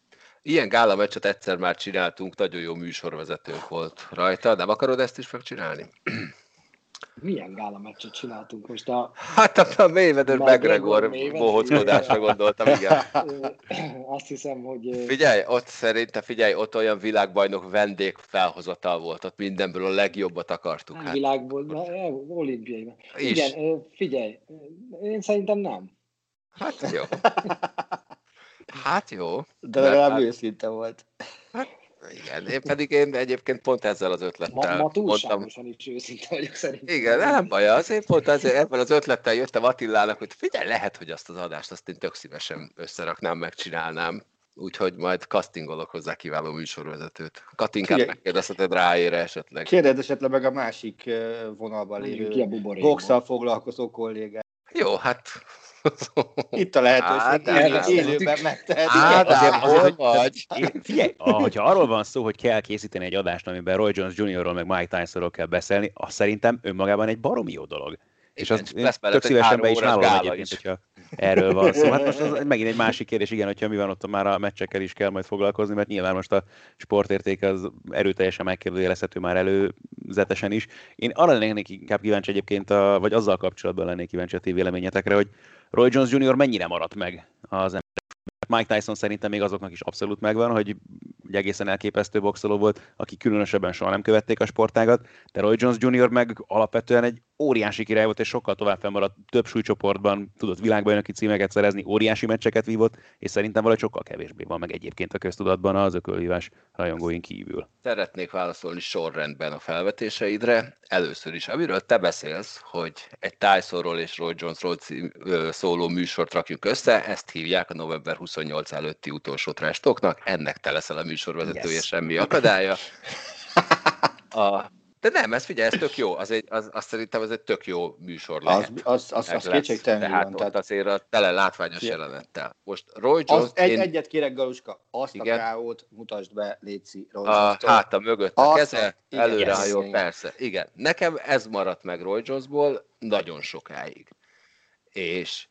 Ilyen gála meccset egyszer már csináltunk, nagyon jó műsorvezetőnk volt rajta. Nem akarod ezt is megcsinálni? Milyen gála meccset csináltunk most? A... Hát a, a Mayweather McGregor bohockodásra gondoltam, igen. Azt hiszem, hogy... Figyelj, ott szerinte, figyelj, ott olyan világbajnok vendég felhozatal volt, ott mindenből a legjobbat akartuk. Nem hát. világból, olimpiai. Igen, figyelj, én szerintem nem. Hát jó. Hát jó. De legalább hát, őszinte volt. Hát igen, én pedig én egyébként pont ezzel az ötlettel ma, ma túlságosan mondtam, is őszinte vagyok szerintem. Igen, nem baj, azért pont azért ebben az ötlettel jöttem Attilának, hogy figyelj, lehet, hogy azt az adást azt én tök szívesen összeraknám, megcsinálnám. Úgyhogy majd castingolok hozzá kiváló műsorvezetőt. Katinkát megkérdezheted ráére esetleg. Kérdezd esetleg meg a másik vonalban lévő boxsal foglalkozó kollégát. Jó, hát itt a lehetőség, hát, élőben megtehetik. Hát, azért, azért, vagy. Figyelj, hogyha arról van szó, hogy kell készíteni egy adást, amiben Roy Jones Jr.-ról meg Mike Tysonról kell beszélni, az szerintem önmagában egy baromi jó dolog. És azt lesz tök szívesen be is vállalom egyébként, is. hogyha erről van szó. Hát most az megint egy másik kérdés, igen, hogyha mi van ott már a meccsekkel is kell majd foglalkozni, mert nyilván most a sportérték az erőteljesen megkérdőjelezhető már előzetesen is. Én arra lennék inkább kíváncsi egyébként, a, vagy azzal kapcsolatban lennék kíváncsi a ti véleményetekre, hogy Roy Jones Jr. mennyire maradt meg az Mike Tyson szerintem még azoknak is abszolút megvan, hogy egy egészen elképesztő boxoló volt, aki különösebben soha nem követték a sportágat, de Roy Jones Jr. meg alapvetően egy óriási király volt, és sokkal tovább fennmaradt, több súlycsoportban tudott világbajnoki címeket szerezni, óriási meccseket vívott, és szerintem valahogy sokkal kevésbé van meg egyébként a köztudatban az ökölhívás rajongóin kívül. Szeretnék válaszolni sorrendben a felvetéseidre. Először is, amiről te beszélsz, hogy egy Tysonról és Roy Jonesról szóló műsort rakjunk össze, ezt hívják a november 28 előtti utolsó trestoknak, ennek te leszel a műsorvezetője, yes. semmi akadálya. A de nem, ez figyelj, ez tök jó, az, egy, az, azt szerintem ez egy tök jó műsor lehet. Az, az, az, az Tehát van. Tehát azért a tele látványos jelenettel. Most Roy Jones... Az, egy, én... Egyet kérek, Galuska, azt igen. a káót mutasd be, Léci. Roy a háta mögött a keze, előre hajol, persze. Igen, nekem ez maradt meg Roy Jonesból nagyon sokáig. És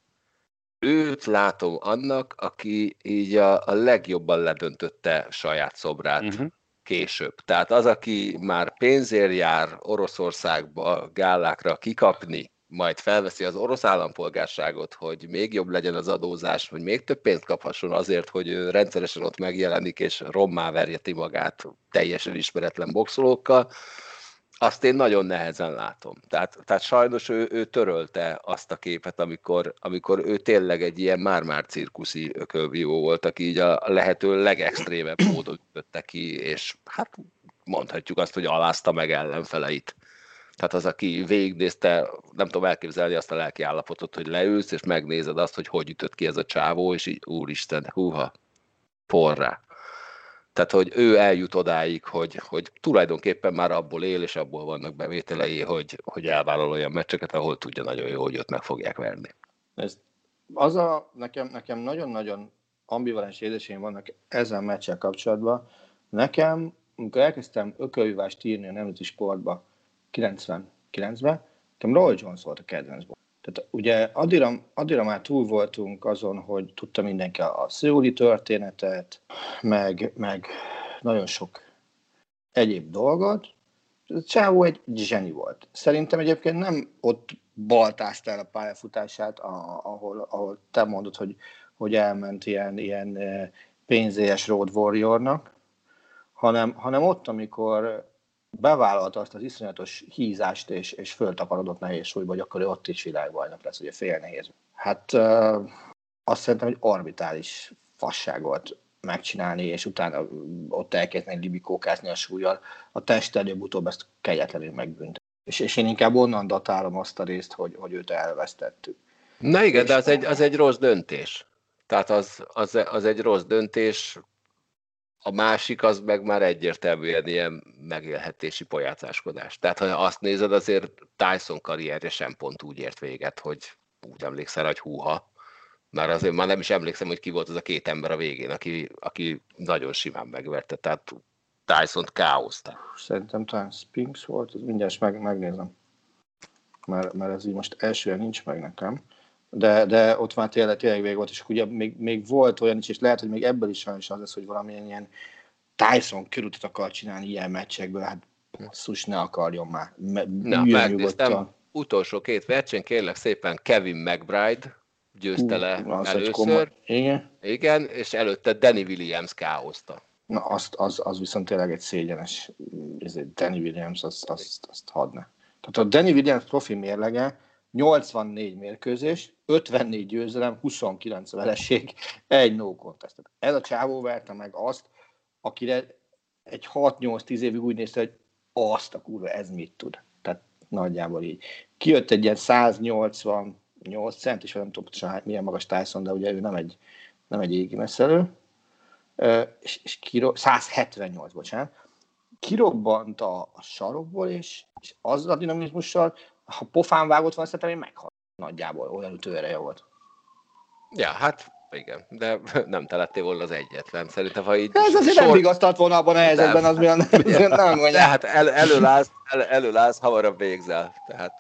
őt látom annak, aki így a, a legjobban ledöntötte saját szobrát. Uh-huh később. Tehát az, aki már pénzért jár Oroszországba gálákra kikapni, majd felveszi az orosz állampolgárságot, hogy még jobb legyen az adózás, hogy még több pénzt kaphasson azért, hogy ő rendszeresen ott megjelenik, és rommá verjeti magát teljesen ismeretlen boxolókkal, azt én nagyon nehezen látom. Tehát, tehát sajnos ő, ő törölte azt a képet, amikor, amikor ő tényleg egy ilyen már-már cirkuszi ökölvívó volt, aki így a lehető legextrémebb módon ütötte ki, és hát mondhatjuk azt, hogy alázta meg ellenfeleit. Tehát az, aki végignézte, nem tudom elképzelni azt a lelki állapotot, hogy leülsz, és megnézed azt, hogy hogy ütött ki ez a csávó, és így, úristen, húha, porrá. Tehát, hogy ő eljut odáig, hogy, hogy tulajdonképpen már abból él, és abból vannak bevételei, hogy, hogy elvállal olyan meccseket, ahol tudja nagyon jó, hogy ott meg fogják verni. Ez, az a, nekem, nekem nagyon-nagyon ambivalens érzéseim vannak ezzel a meccsel kapcsolatban. Nekem, amikor elkezdtem ökölvívást írni a nemzeti sportba 99-ben, nekem Roy Jones volt a kedvenc. Tehát ugye addigra, addigra már túl voltunk azon, hogy tudta mindenki a szőuli történetet, meg, meg nagyon sok egyéb dolgot. Csávó egy zseni volt. Szerintem egyébként nem ott baltázta el a pályafutását, ahol, ahol te mondod, hogy, hogy elment ilyen, ilyen eh, pénzélyes road warriornak, hanem, hanem ott, amikor bevállalta azt az iszonyatos hízást, és, és föltakarodott nehéz súlyba, hogy akkor ő ott is világbajnok lesz, ugye fél nehéz. Hát uh, azt szerintem, hogy orbitális fasság volt megcsinálni, és utána ott elkezdeni libikókázni a súlyjal. A test előbb-utóbb ezt kegyetlenül megbűnt. És, és én inkább onnan datálom azt a részt, hogy, hogy őt elvesztettük. Na igen, és de az egy, az egy rossz döntés. Tehát az, az, az egy rossz döntés, a másik az meg már egyértelműen ilyen megélhetési pojácáskodás. Tehát ha azt nézed, azért Tyson karrierje sem pont úgy ért véget, hogy úgy emlékszel, hogy húha. Már azért már nem is emlékszem, hogy ki volt az a két ember a végén, aki, aki nagyon simán megverte. Tehát Tyson-t káoszta. Szerintem talán Spinks volt, mindjárt meg, megnézem. Mert, mert ez így most elsőre nincs meg nekem. De, de ott már tényleg, tényleg vég volt, és ugye még, még volt olyan is, és lehet, hogy még ebből is sajnos az lesz, hogy valamilyen ilyen Tyson körültet akar csinálni ilyen meccsekből, hát szus ne akarjon már. Na, megnéztem, utolsó két verseny, kérlek szépen Kevin McBride győzte le uh, először. Igen. Igen, és előtte Danny Williams káoszta. Na, azt, az, az viszont tényleg egy szégyenes, ez egy Danny Williams, azt, azt, azt hadne. Tehát a Danny Williams profi mérlege 84 mérkőzés, 54 győzelem, 29 vereség, egy no contest. Ez a csávó verte meg azt, akire egy 6-8-10 évig úgy nézte, hogy azt a kurva, ez mit tud. Tehát nagyjából így. Kijött egy ilyen 188 cent, és nem tudom milyen magas Tyson, de ugye ő nem egy, nem egy égi messzelő, és, és kiro, 178, bocsánat, kirobbant a, a sarokból, és, és azzal a dinamizmussal, ha pofán vágott van, szerintem én meghal. Nagyjából olyan ütőereje volt. Ja, hát igen, de nem te lettél volna az egyetlen. Szerintem, ha így... Ez azért sor... nem vigasztalt volna abban a helyzetben, az milyen nem, nem mondja. Tehát el, előlász, el, előlász, hamarabb végzel. Tehát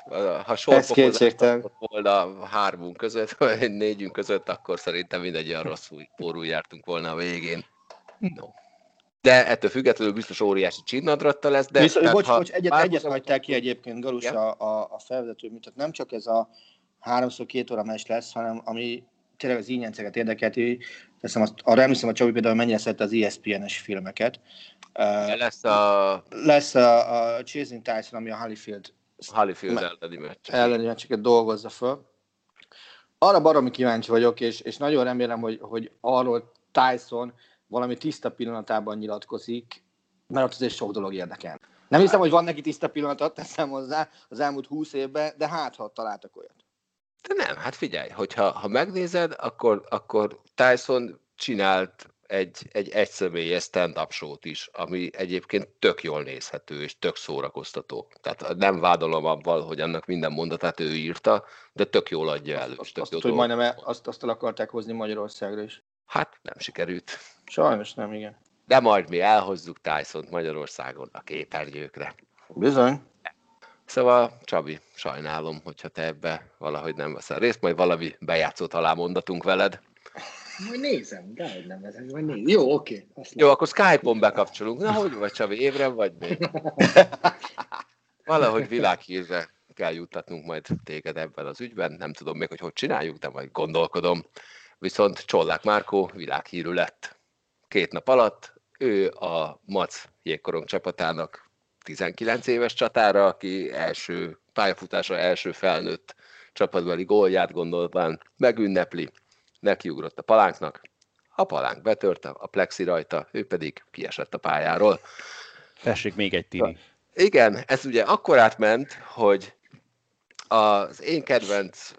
ha sorpokozás volna hármunk között, vagy négyünk között, akkor szerintem mindegy olyan rosszul pórul jártunk volna a végén. No. De ettől függetlenül biztos óriási csinnadratta lesz. De Viszont, bocs, bocs, egyet, egyet hagytál ki egyébként, Galus, a, a, a felvezető, mint nem csak ez a háromszor két óra mes lesz, hanem ami tényleg az ínyenceket érdekelt, teszem azt, arra emlékszem a Csabi például mennyire szerette az ESPN-es filmeket. Uh, lesz a... Lesz a, a Chasing Tyson, ami a Holyfield Holyfield elleni meccs. Elleni meccseket dolgozza föl. Arra baromi kíváncsi vagyok, és, és nagyon remélem, hogy, hogy arról Tyson valami tiszta pillanatában nyilatkozik, mert ott azért sok dolog érdekel. Nem hiszem, hogy van neki tiszta pillanatot, teszem hozzá az elmúlt húsz évben, de hát, ha találtak olyat. De nem, hát figyelj, hogyha ha megnézed, akkor, akkor Tyson csinált egy, egy egyszemélyes stand-up show-t is, ami egyébként tök jól nézhető és tök szórakoztató. Tehát nem vádolom abban, hogy annak minden mondatát ő írta, de tök jól adja elő. Azt, tök azt, azt, hogy majdnem azt, azt el akarták hozni Magyarországra is. Hát nem sikerült. Sajnos nem, igen. De majd mi elhozzuk Tyson-t Magyarországon a képernyőkre. Bizony. Szóval, Csabi, sajnálom, hogyha te ebbe valahogy nem veszel részt, majd valami bejátszót alá mondatunk veled. Majd nézem, de hogy nem vezet, majd nézem. Jó, oké. Okay, Jó, akkor Skype-on bekapcsolunk. Na, hogy vagy Csabi, évre vagy még? Valahogy világhírre kell juttatnunk majd téged ebben az ügyben. Nem tudom még, hogy hogy csináljuk, de majd gondolkodom. Viszont Csollák Márkó világhírű lett. Két nap alatt ő a MAC jégkorong csapatának 19 éves csatára, aki első pályafutása első felnőtt csapatbeli gólját gondolván megünnepli, nekiugrott a palánknak, a palánk betörte a plexi rajta, ő pedig kiesett a pályáról. Tessék, még egy tini. Igen, ez ugye akkor átment, hogy az én kedvenc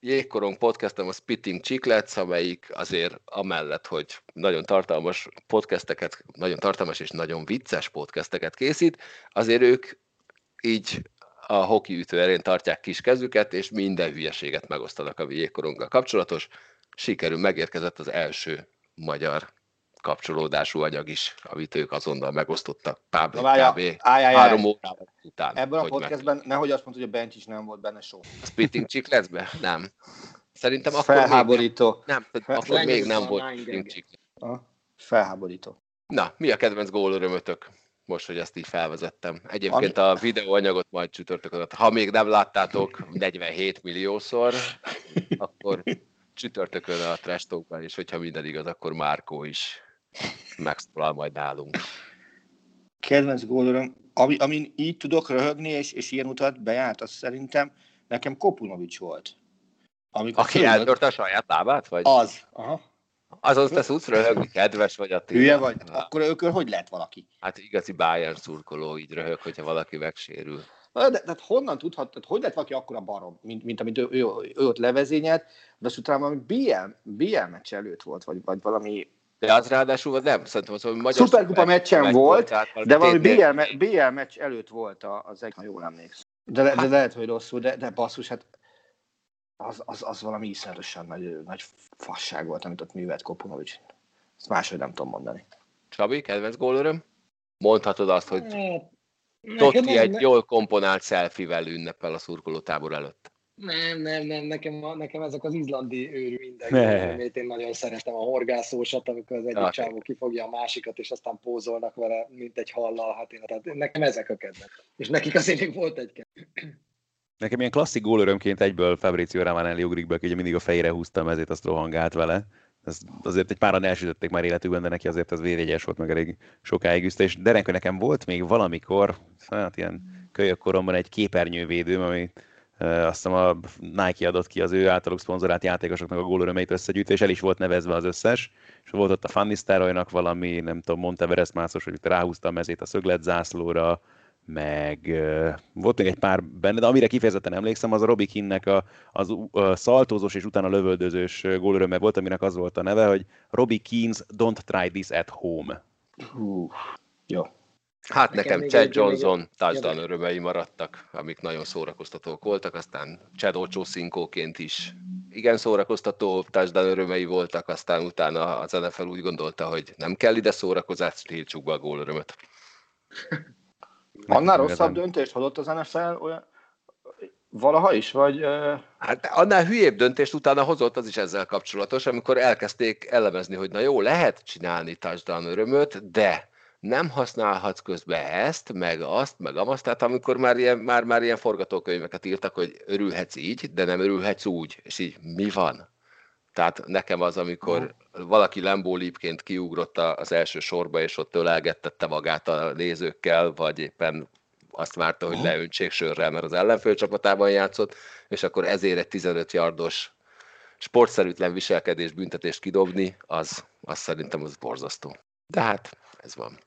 jégkorong podcastom a Spitting Chiclets, amelyik azért amellett, hogy nagyon tartalmas podcasteket, nagyon tartalmas és nagyon vicces podcasteket készít, azért ők így a hoki ütőerén tartják kis kezüket, és minden hülyeséget megosztanak a jégkoronggal kapcsolatos. Sikerül megérkezett az első magyar kapcsolódású anyag is, amit ők azonnal megosztottak Páblik kb. három órával után. Ebben a podcastben meg... nehogy azt mondta, hogy a is nem volt benne soha. A Spitting Chickletsben? Nem. Szerintem akkor Felháborító. Még nem, nem akkor még nem volt Spitting Chicklets. Felháborító. Na, mi a kedvenc gólörömötök? Most, hogy ezt így felvezettem. Egyébként Ami... a videóanyagot majd csütörtökön, ha még nem láttátok 47 milliószor, akkor csütörtökön a Trestokban, és hogyha minden igaz, akkor Márkó is megszólal majd nálunk. Kedvenc gólöröm, ami, amin így tudok röhögni, és, és ilyen utat bejárt, az szerintem nekem Kopunovics volt. Amikor Aki fölött... eltörte a saját lábát? Vagy? Az, aha. Azon te tudsz röhögni, kedves vagy a Hülye vagy? Akkor ők hogy lehet valaki? Hát igazi Bayern szurkoló így röhög, hogyha valaki megsérül. De, de, de honnan tudhat, tehát hogy lett valaki akkora barom, mint, mint amit ő, ő, ő ott levezényelt, de utána valami BL, BL meccs előtt volt, vagy, vagy valami de az ráadásul nem, szerintem az, hogy magyar Szuperkupa meccsen meccs volt, volt de valami BL, me, BL meccs előtt volt az egy, ha jól emlékszem. De, de, de hát- lehet, hogy rosszul, de, de basszus, hát az, az, az valami iszonyatosan nagy, nagy fasság volt, amit ott művelt Kopunovics. Ezt máshogy nem tudom mondani. Csabi, kedvenc gólöröm? Mondhatod azt, hogy hát, Totti egy jól komponált szelfivel ünnepel a szurkolótábor előtt. Nem, nem, nem, nekem, nekem ezek az izlandi őrű mindenki, én nagyon szeretem a horgászósat, amikor az egyik okay. csávó kifogja a másikat, és aztán pózolnak vele, mint egy hallal, hát én, tehát nekem ezek a kedvenc. És nekik azért még volt egy Nekem ilyen klasszik gólörömként egyből Fabrizio Ramanelli ugrik be, hogy mindig a fejére húztam, ezért azt rohangált vele. Ez azért egy páran elsütötték már életükben, de neki azért az védjegyes volt, meg elég sokáig üzte. És Derenko nekem volt még valamikor, hát ilyen kölyök koromban egy képernyővédőm, ami azt hiszem a Nike adott ki az ő általuk szponzorált játékosoknak a gólörömeit összegyűjtő, és el is volt nevezve az összes, és volt ott a Fanny valami, nem tudom, Monteverest mászos, hogy ráhúzta a mezét a szöglet zászlóra, meg uh, volt még egy pár benne, de amire kifejezetten emlékszem, az a Robbie Kinnek a, az a szaltózós és utána lövöldözős gólöröme volt, aminek az volt a neve, hogy Robbie Keens Don't Try This at Home. Hú, jó. Hát nekem, nekem Chad Johnson touchdown örömei maradtak, amik nagyon szórakoztatók voltak, aztán Chad Ochocincoként is igen szórakoztató touchdown örömei voltak, aztán utána az NFL úgy gondolta, hogy nem kell ide szórakozást, tiltsuk be a gólörömöt. Annál rosszabb döntést hozott az NFL olyan, valaha is, vagy... Hát annál hülyébb döntést utána hozott, az is ezzel kapcsolatos, amikor elkezdték elemezni, hogy na jó, lehet csinálni touchdown örömöt, de nem használhatsz közben ezt, meg azt, meg azt, tehát amikor már ilyen, már, már ilyen forgatókönyveket írtak, hogy örülhetsz így, de nem örülhetsz úgy, és így mi van? Tehát nekem az, amikor uh. valaki Lembo Lipként kiugrott az első sorba, és ott ölelgettette magát a nézőkkel, vagy éppen azt várta, hogy uh. leöntsék sörrel, mert az ellenfél csapatában játszott, és akkor ezért egy 15 yardos sportszerűtlen viselkedés büntetést kidobni, az, az szerintem az borzasztó. De hát ez van.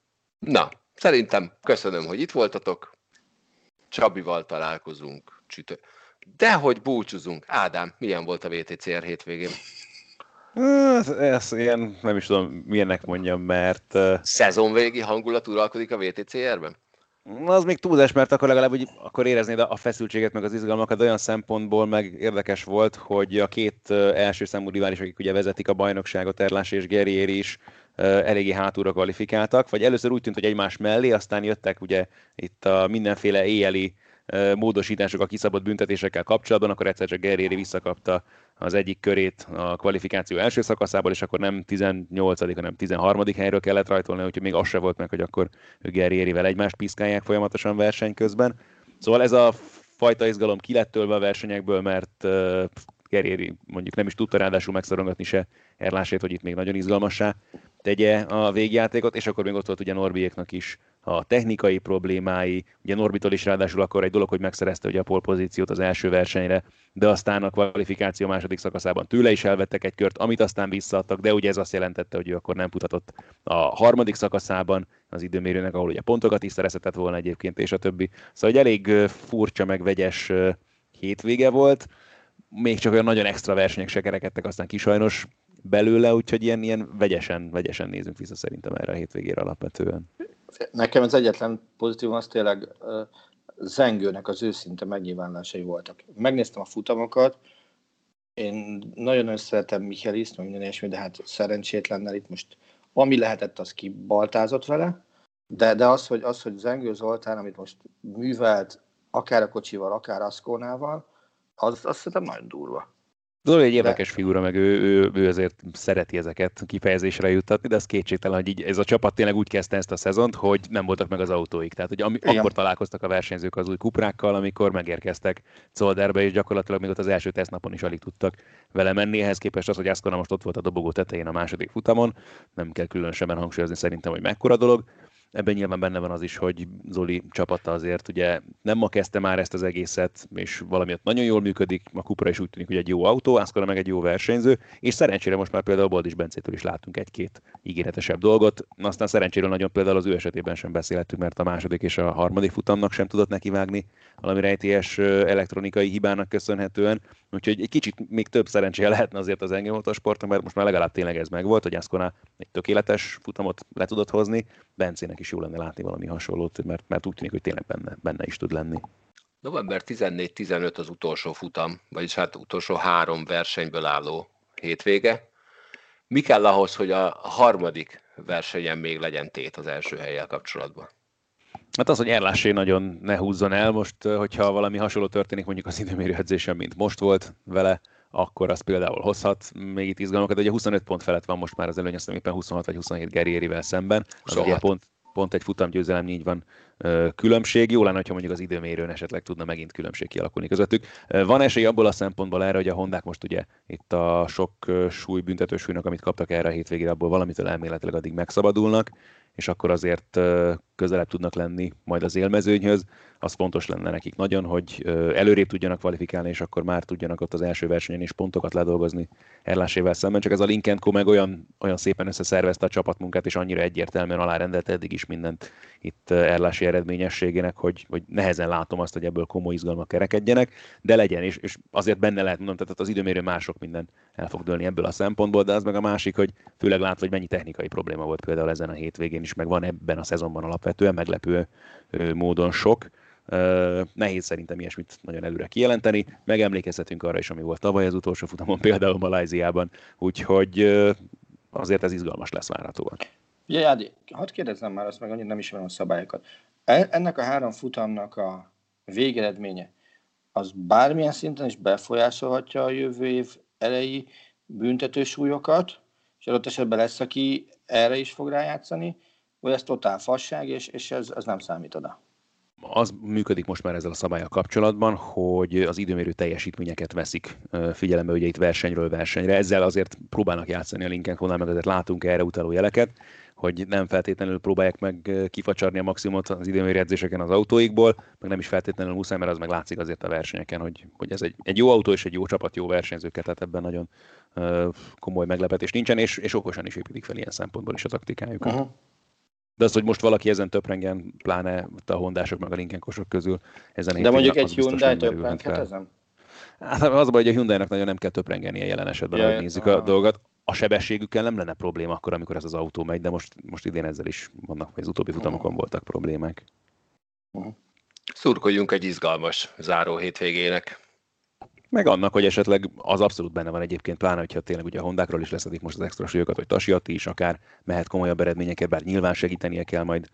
Na, szerintem köszönöm, hogy itt voltatok. Csabival találkozunk csütő. De hogy búcsúzunk. Ádám, milyen volt a VTCR hétvégén? Hát, ez ilyen, nem is tudom, milyennek mondjam, mert... Szezonvégi hangulat uralkodik a VTCR-ben? Az még túlzás, mert akkor legalább hogy akkor éreznéd a feszültséget, meg az izgalmakat, de olyan szempontból meg érdekes volt, hogy a két első számú rivális, akik ugye vezetik a bajnokságot, Erlás és Gerier is, eléggé hátulra kvalifikáltak, vagy először úgy tűnt, hogy egymás mellé, aztán jöttek ugye itt a mindenféle éjjeli módosítások a kiszabott büntetésekkel kapcsolatban, akkor egyszer csak Gerrieri visszakapta az egyik körét a kvalifikáció első szakaszából, és akkor nem 18 hanem 13 helyről kellett rajtolni, úgyhogy még az se volt meg, hogy akkor Gerrierivel egymást piszkálják folyamatosan verseny közben. Szóval ez a fajta izgalom ki lett tölve a versenyekből, mert Gerrieri mondjuk nem is tudta ráadásul megszorongatni se Erlásét, hogy itt még nagyon izgalmassá tegye a végjátékot, és akkor még ott volt ugye Norbiéknak is a technikai problémái, ugye Norbitól is ráadásul akkor egy dolog, hogy megszerezte ugye a polpozíciót az első versenyre, de aztán a kvalifikáció második szakaszában tőle is elvettek egy kört, amit aztán visszaadtak, de ugye ez azt jelentette, hogy ő akkor nem putatott a harmadik szakaszában az időmérőnek, ahol ugye pontokat is szerezhetett volna egyébként, és a többi. Szóval egy elég furcsa, meg vegyes hétvége volt, még csak olyan nagyon extra versenyek se kerekedtek, aztán kisajnos belőle, úgyhogy ilyen, ilyen vegyesen, vegyesen nézünk vissza szerintem erre a hétvégére alapvetően. Nekem az egyetlen pozitív az tényleg uh, zengőnek az őszinte megnyilvánulásai voltak. Megnéztem a futamokat, én nagyon-nagyon szeretem Micheliszt, minden ilyesmi, de hát szerencsétlennel itt most ami lehetett, az kibaltázott vele, de, de az, hogy, az, hogy Zengő Zoltán, amit most művelt, akár a kocsival, akár Aszkónával, az, az szerintem nagyon durva. Zoli egy érdekes de... figura, meg ő, ő, ő azért szereti ezeket kifejezésre juttatni, de az kétségtelen, hogy így ez a csapat tényleg úgy kezdte ezt a szezont, hogy nem voltak meg az autóik. Tehát, hogy ami, akkor találkoztak a versenyzők az új kuprákkal, amikor megérkeztek Zolderbe, és gyakorlatilag még ott az első tesztnapon is alig tudtak vele menni. Ehhez képest az, hogy Ascona most ott volt a dobogó tetején a második futamon, nem kell különösebben hangsúlyozni szerintem, hogy mekkora dolog. Ebben nyilván benne van az is, hogy Zoli csapata azért ugye nem ma kezdte már ezt az egészet, és valamiért nagyon jól működik, a Cupra is úgy tűnik, hogy egy jó autó, Ascona meg egy jó versenyző, és szerencsére most már például Boldis Bencétől is látunk egy-két ígéretesebb dolgot. Aztán szerencsére nagyon például az ő esetében sem beszélhetünk, mert a második és a harmadik futamnak sem tudott nekivágni valami rejtélyes elektronikai hibának köszönhetően. Úgyhogy egy kicsit még több szerencséje lehetne azért az engem mert most már legalább tényleg ez megvolt, hogy Ascona egy tökéletes futamot le tudott hozni, Bencének is jó lenne látni valami hasonlót, mert, mert úgy tűnik, hogy tényleg benne, benne is tud lenni. November 14-15 az utolsó futam, vagyis hát utolsó három versenyből álló hétvége. Mi kell ahhoz, hogy a harmadik versenyen még legyen tét az első helyel kapcsolatban? Hát az, hogy Erlásé nagyon ne húzzon el, most, hogyha valami hasonló történik mondjuk az időmérő edzésen, mint most volt vele, akkor az például hozhat még itt izgalmakat. Ugye 25 pont felett van most már az előny, azt éppen 26 vagy 27 Gerierivel szemben. Az ugye pont, pont egy futamgyőzelem így van különbség. Jó lenne, hogyha mondjuk az időmérőn esetleg tudna megint különbség kialakulni közöttük. Van esély abból a szempontból erre, hogy a Hondák most ugye itt a sok súly, büntetősúlynak, amit kaptak erre a hétvégére, abból valamitől elméletileg addig megszabadulnak és akkor azért közelebb tudnak lenni majd az élmezőnyhöz. Az fontos lenne nekik nagyon, hogy előrébb tudjanak kvalifikálni, és akkor már tudjanak ott az első versenyen is pontokat ledolgozni Erlásével szemben. Csak ez a Linkenko meg olyan, olyan szépen összeszervezte a csapatmunkát, és annyira egyértelműen alárendelt eddig is mindent itt Erlási eredményességének, hogy, hogy nehezen látom azt, hogy ebből komoly izgalmak kerekedjenek, de legyen, és, és azért benne lehet mondom, tehát az időmérő mások minden el fog dőlni ebből a szempontból, de az meg a másik, hogy főleg látva, hogy mennyi technikai probléma volt például ezen a hétvégén is, meg van ebben a szezonban alapvetően meglepő módon sok. Nehéz szerintem ilyesmit nagyon előre kijelenteni. Megemlékezhetünk arra is, ami volt tavaly az utolsó futamon, például Malajziában, úgyhogy azért ez izgalmas lesz várhatóan. Ja, Jádi, hadd kérdezzem már azt, meg annyit nem ismerem a szabályokat. E, ennek a három futamnak a végeredménye, az bármilyen szinten is befolyásolhatja a jövő év elejé büntetősúlyokat, és adott esetben lesz, aki erre is fog rájátszani, vagy ez totál fasság, és, és ez, ez nem számít oda? Az működik most már ezzel a szabályal kapcsolatban, hogy az időmérő teljesítményeket veszik figyelembe, ugye itt versenyről versenyre. Ezzel azért próbálnak játszani a Lincoln meg azért látunk erre utaló jeleket hogy nem feltétlenül próbálják meg kifacsarni a maximumot az időmérő edzéseken az autóikból, meg nem is feltétlenül muszáj, mert az meg látszik azért a versenyeken, hogy, hogy ez egy, egy jó autó és egy jó csapat, jó versenyzőket, tehát ebben nagyon komoly meglepetés nincsen, és, és okosan is építik fel ilyen szempontból is a taktikájukat. Uh-huh. De az, hogy most valaki ezen töprengen, pláne a hondások meg a linkenkosok közül ezen De mondjuk egy Hyundai töprenghet ezen? Hát az a baj, hogy a Hyundai-nak nagyon nem kell töprengeni a jelen esetben, ja, hogy nézzük a dolgot a sebességükkel nem lenne probléma akkor, amikor ez az autó megy, de most, most idén ezzel is vannak, vagy az utóbbi futamokon voltak problémák. Szurkoljunk egy izgalmas záró hétvégének. Meg annak, hogy esetleg az abszolút benne van egyébként, pláne, hogyha tényleg ugye a Hondákról is leszedik most az extra súlyokat, hogy Tasiati is akár mehet komolyabb eredményeket, bár nyilván segítenie kell majd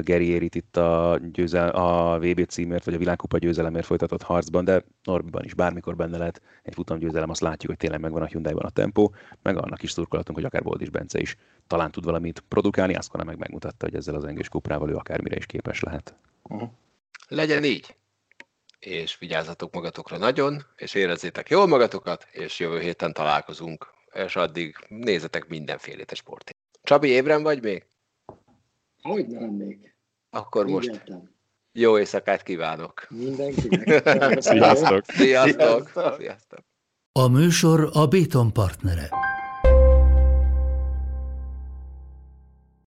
Geri Érit itt a, győzel, a VB címért, vagy a világkupa győzelemért folytatott harcban, de Norbiban is bármikor benne lehet egy futamgyőzelem, azt látjuk, hogy tényleg megvan a Hyundai-ban a tempó, meg annak is szurkolatunk, hogy akár Boldis Bence is talán tud valamit produkálni, azt meg megmutatta, hogy ezzel az engés kuprával ő akármire is képes lehet. Uh-huh. Legyen így! És vigyázzatok magatokra nagyon, és érezzétek jól magatokat, és jövő héten találkozunk, és addig nézzetek mindenfélét a sportét. Csabi, ébren vagy még? Hogy nem még. Akkor most Ígértem. jó éjszakát kívánok. Mindenkinek. Sziasztok! Sziasztok! Sziasztok! A műsor a Béton partnere.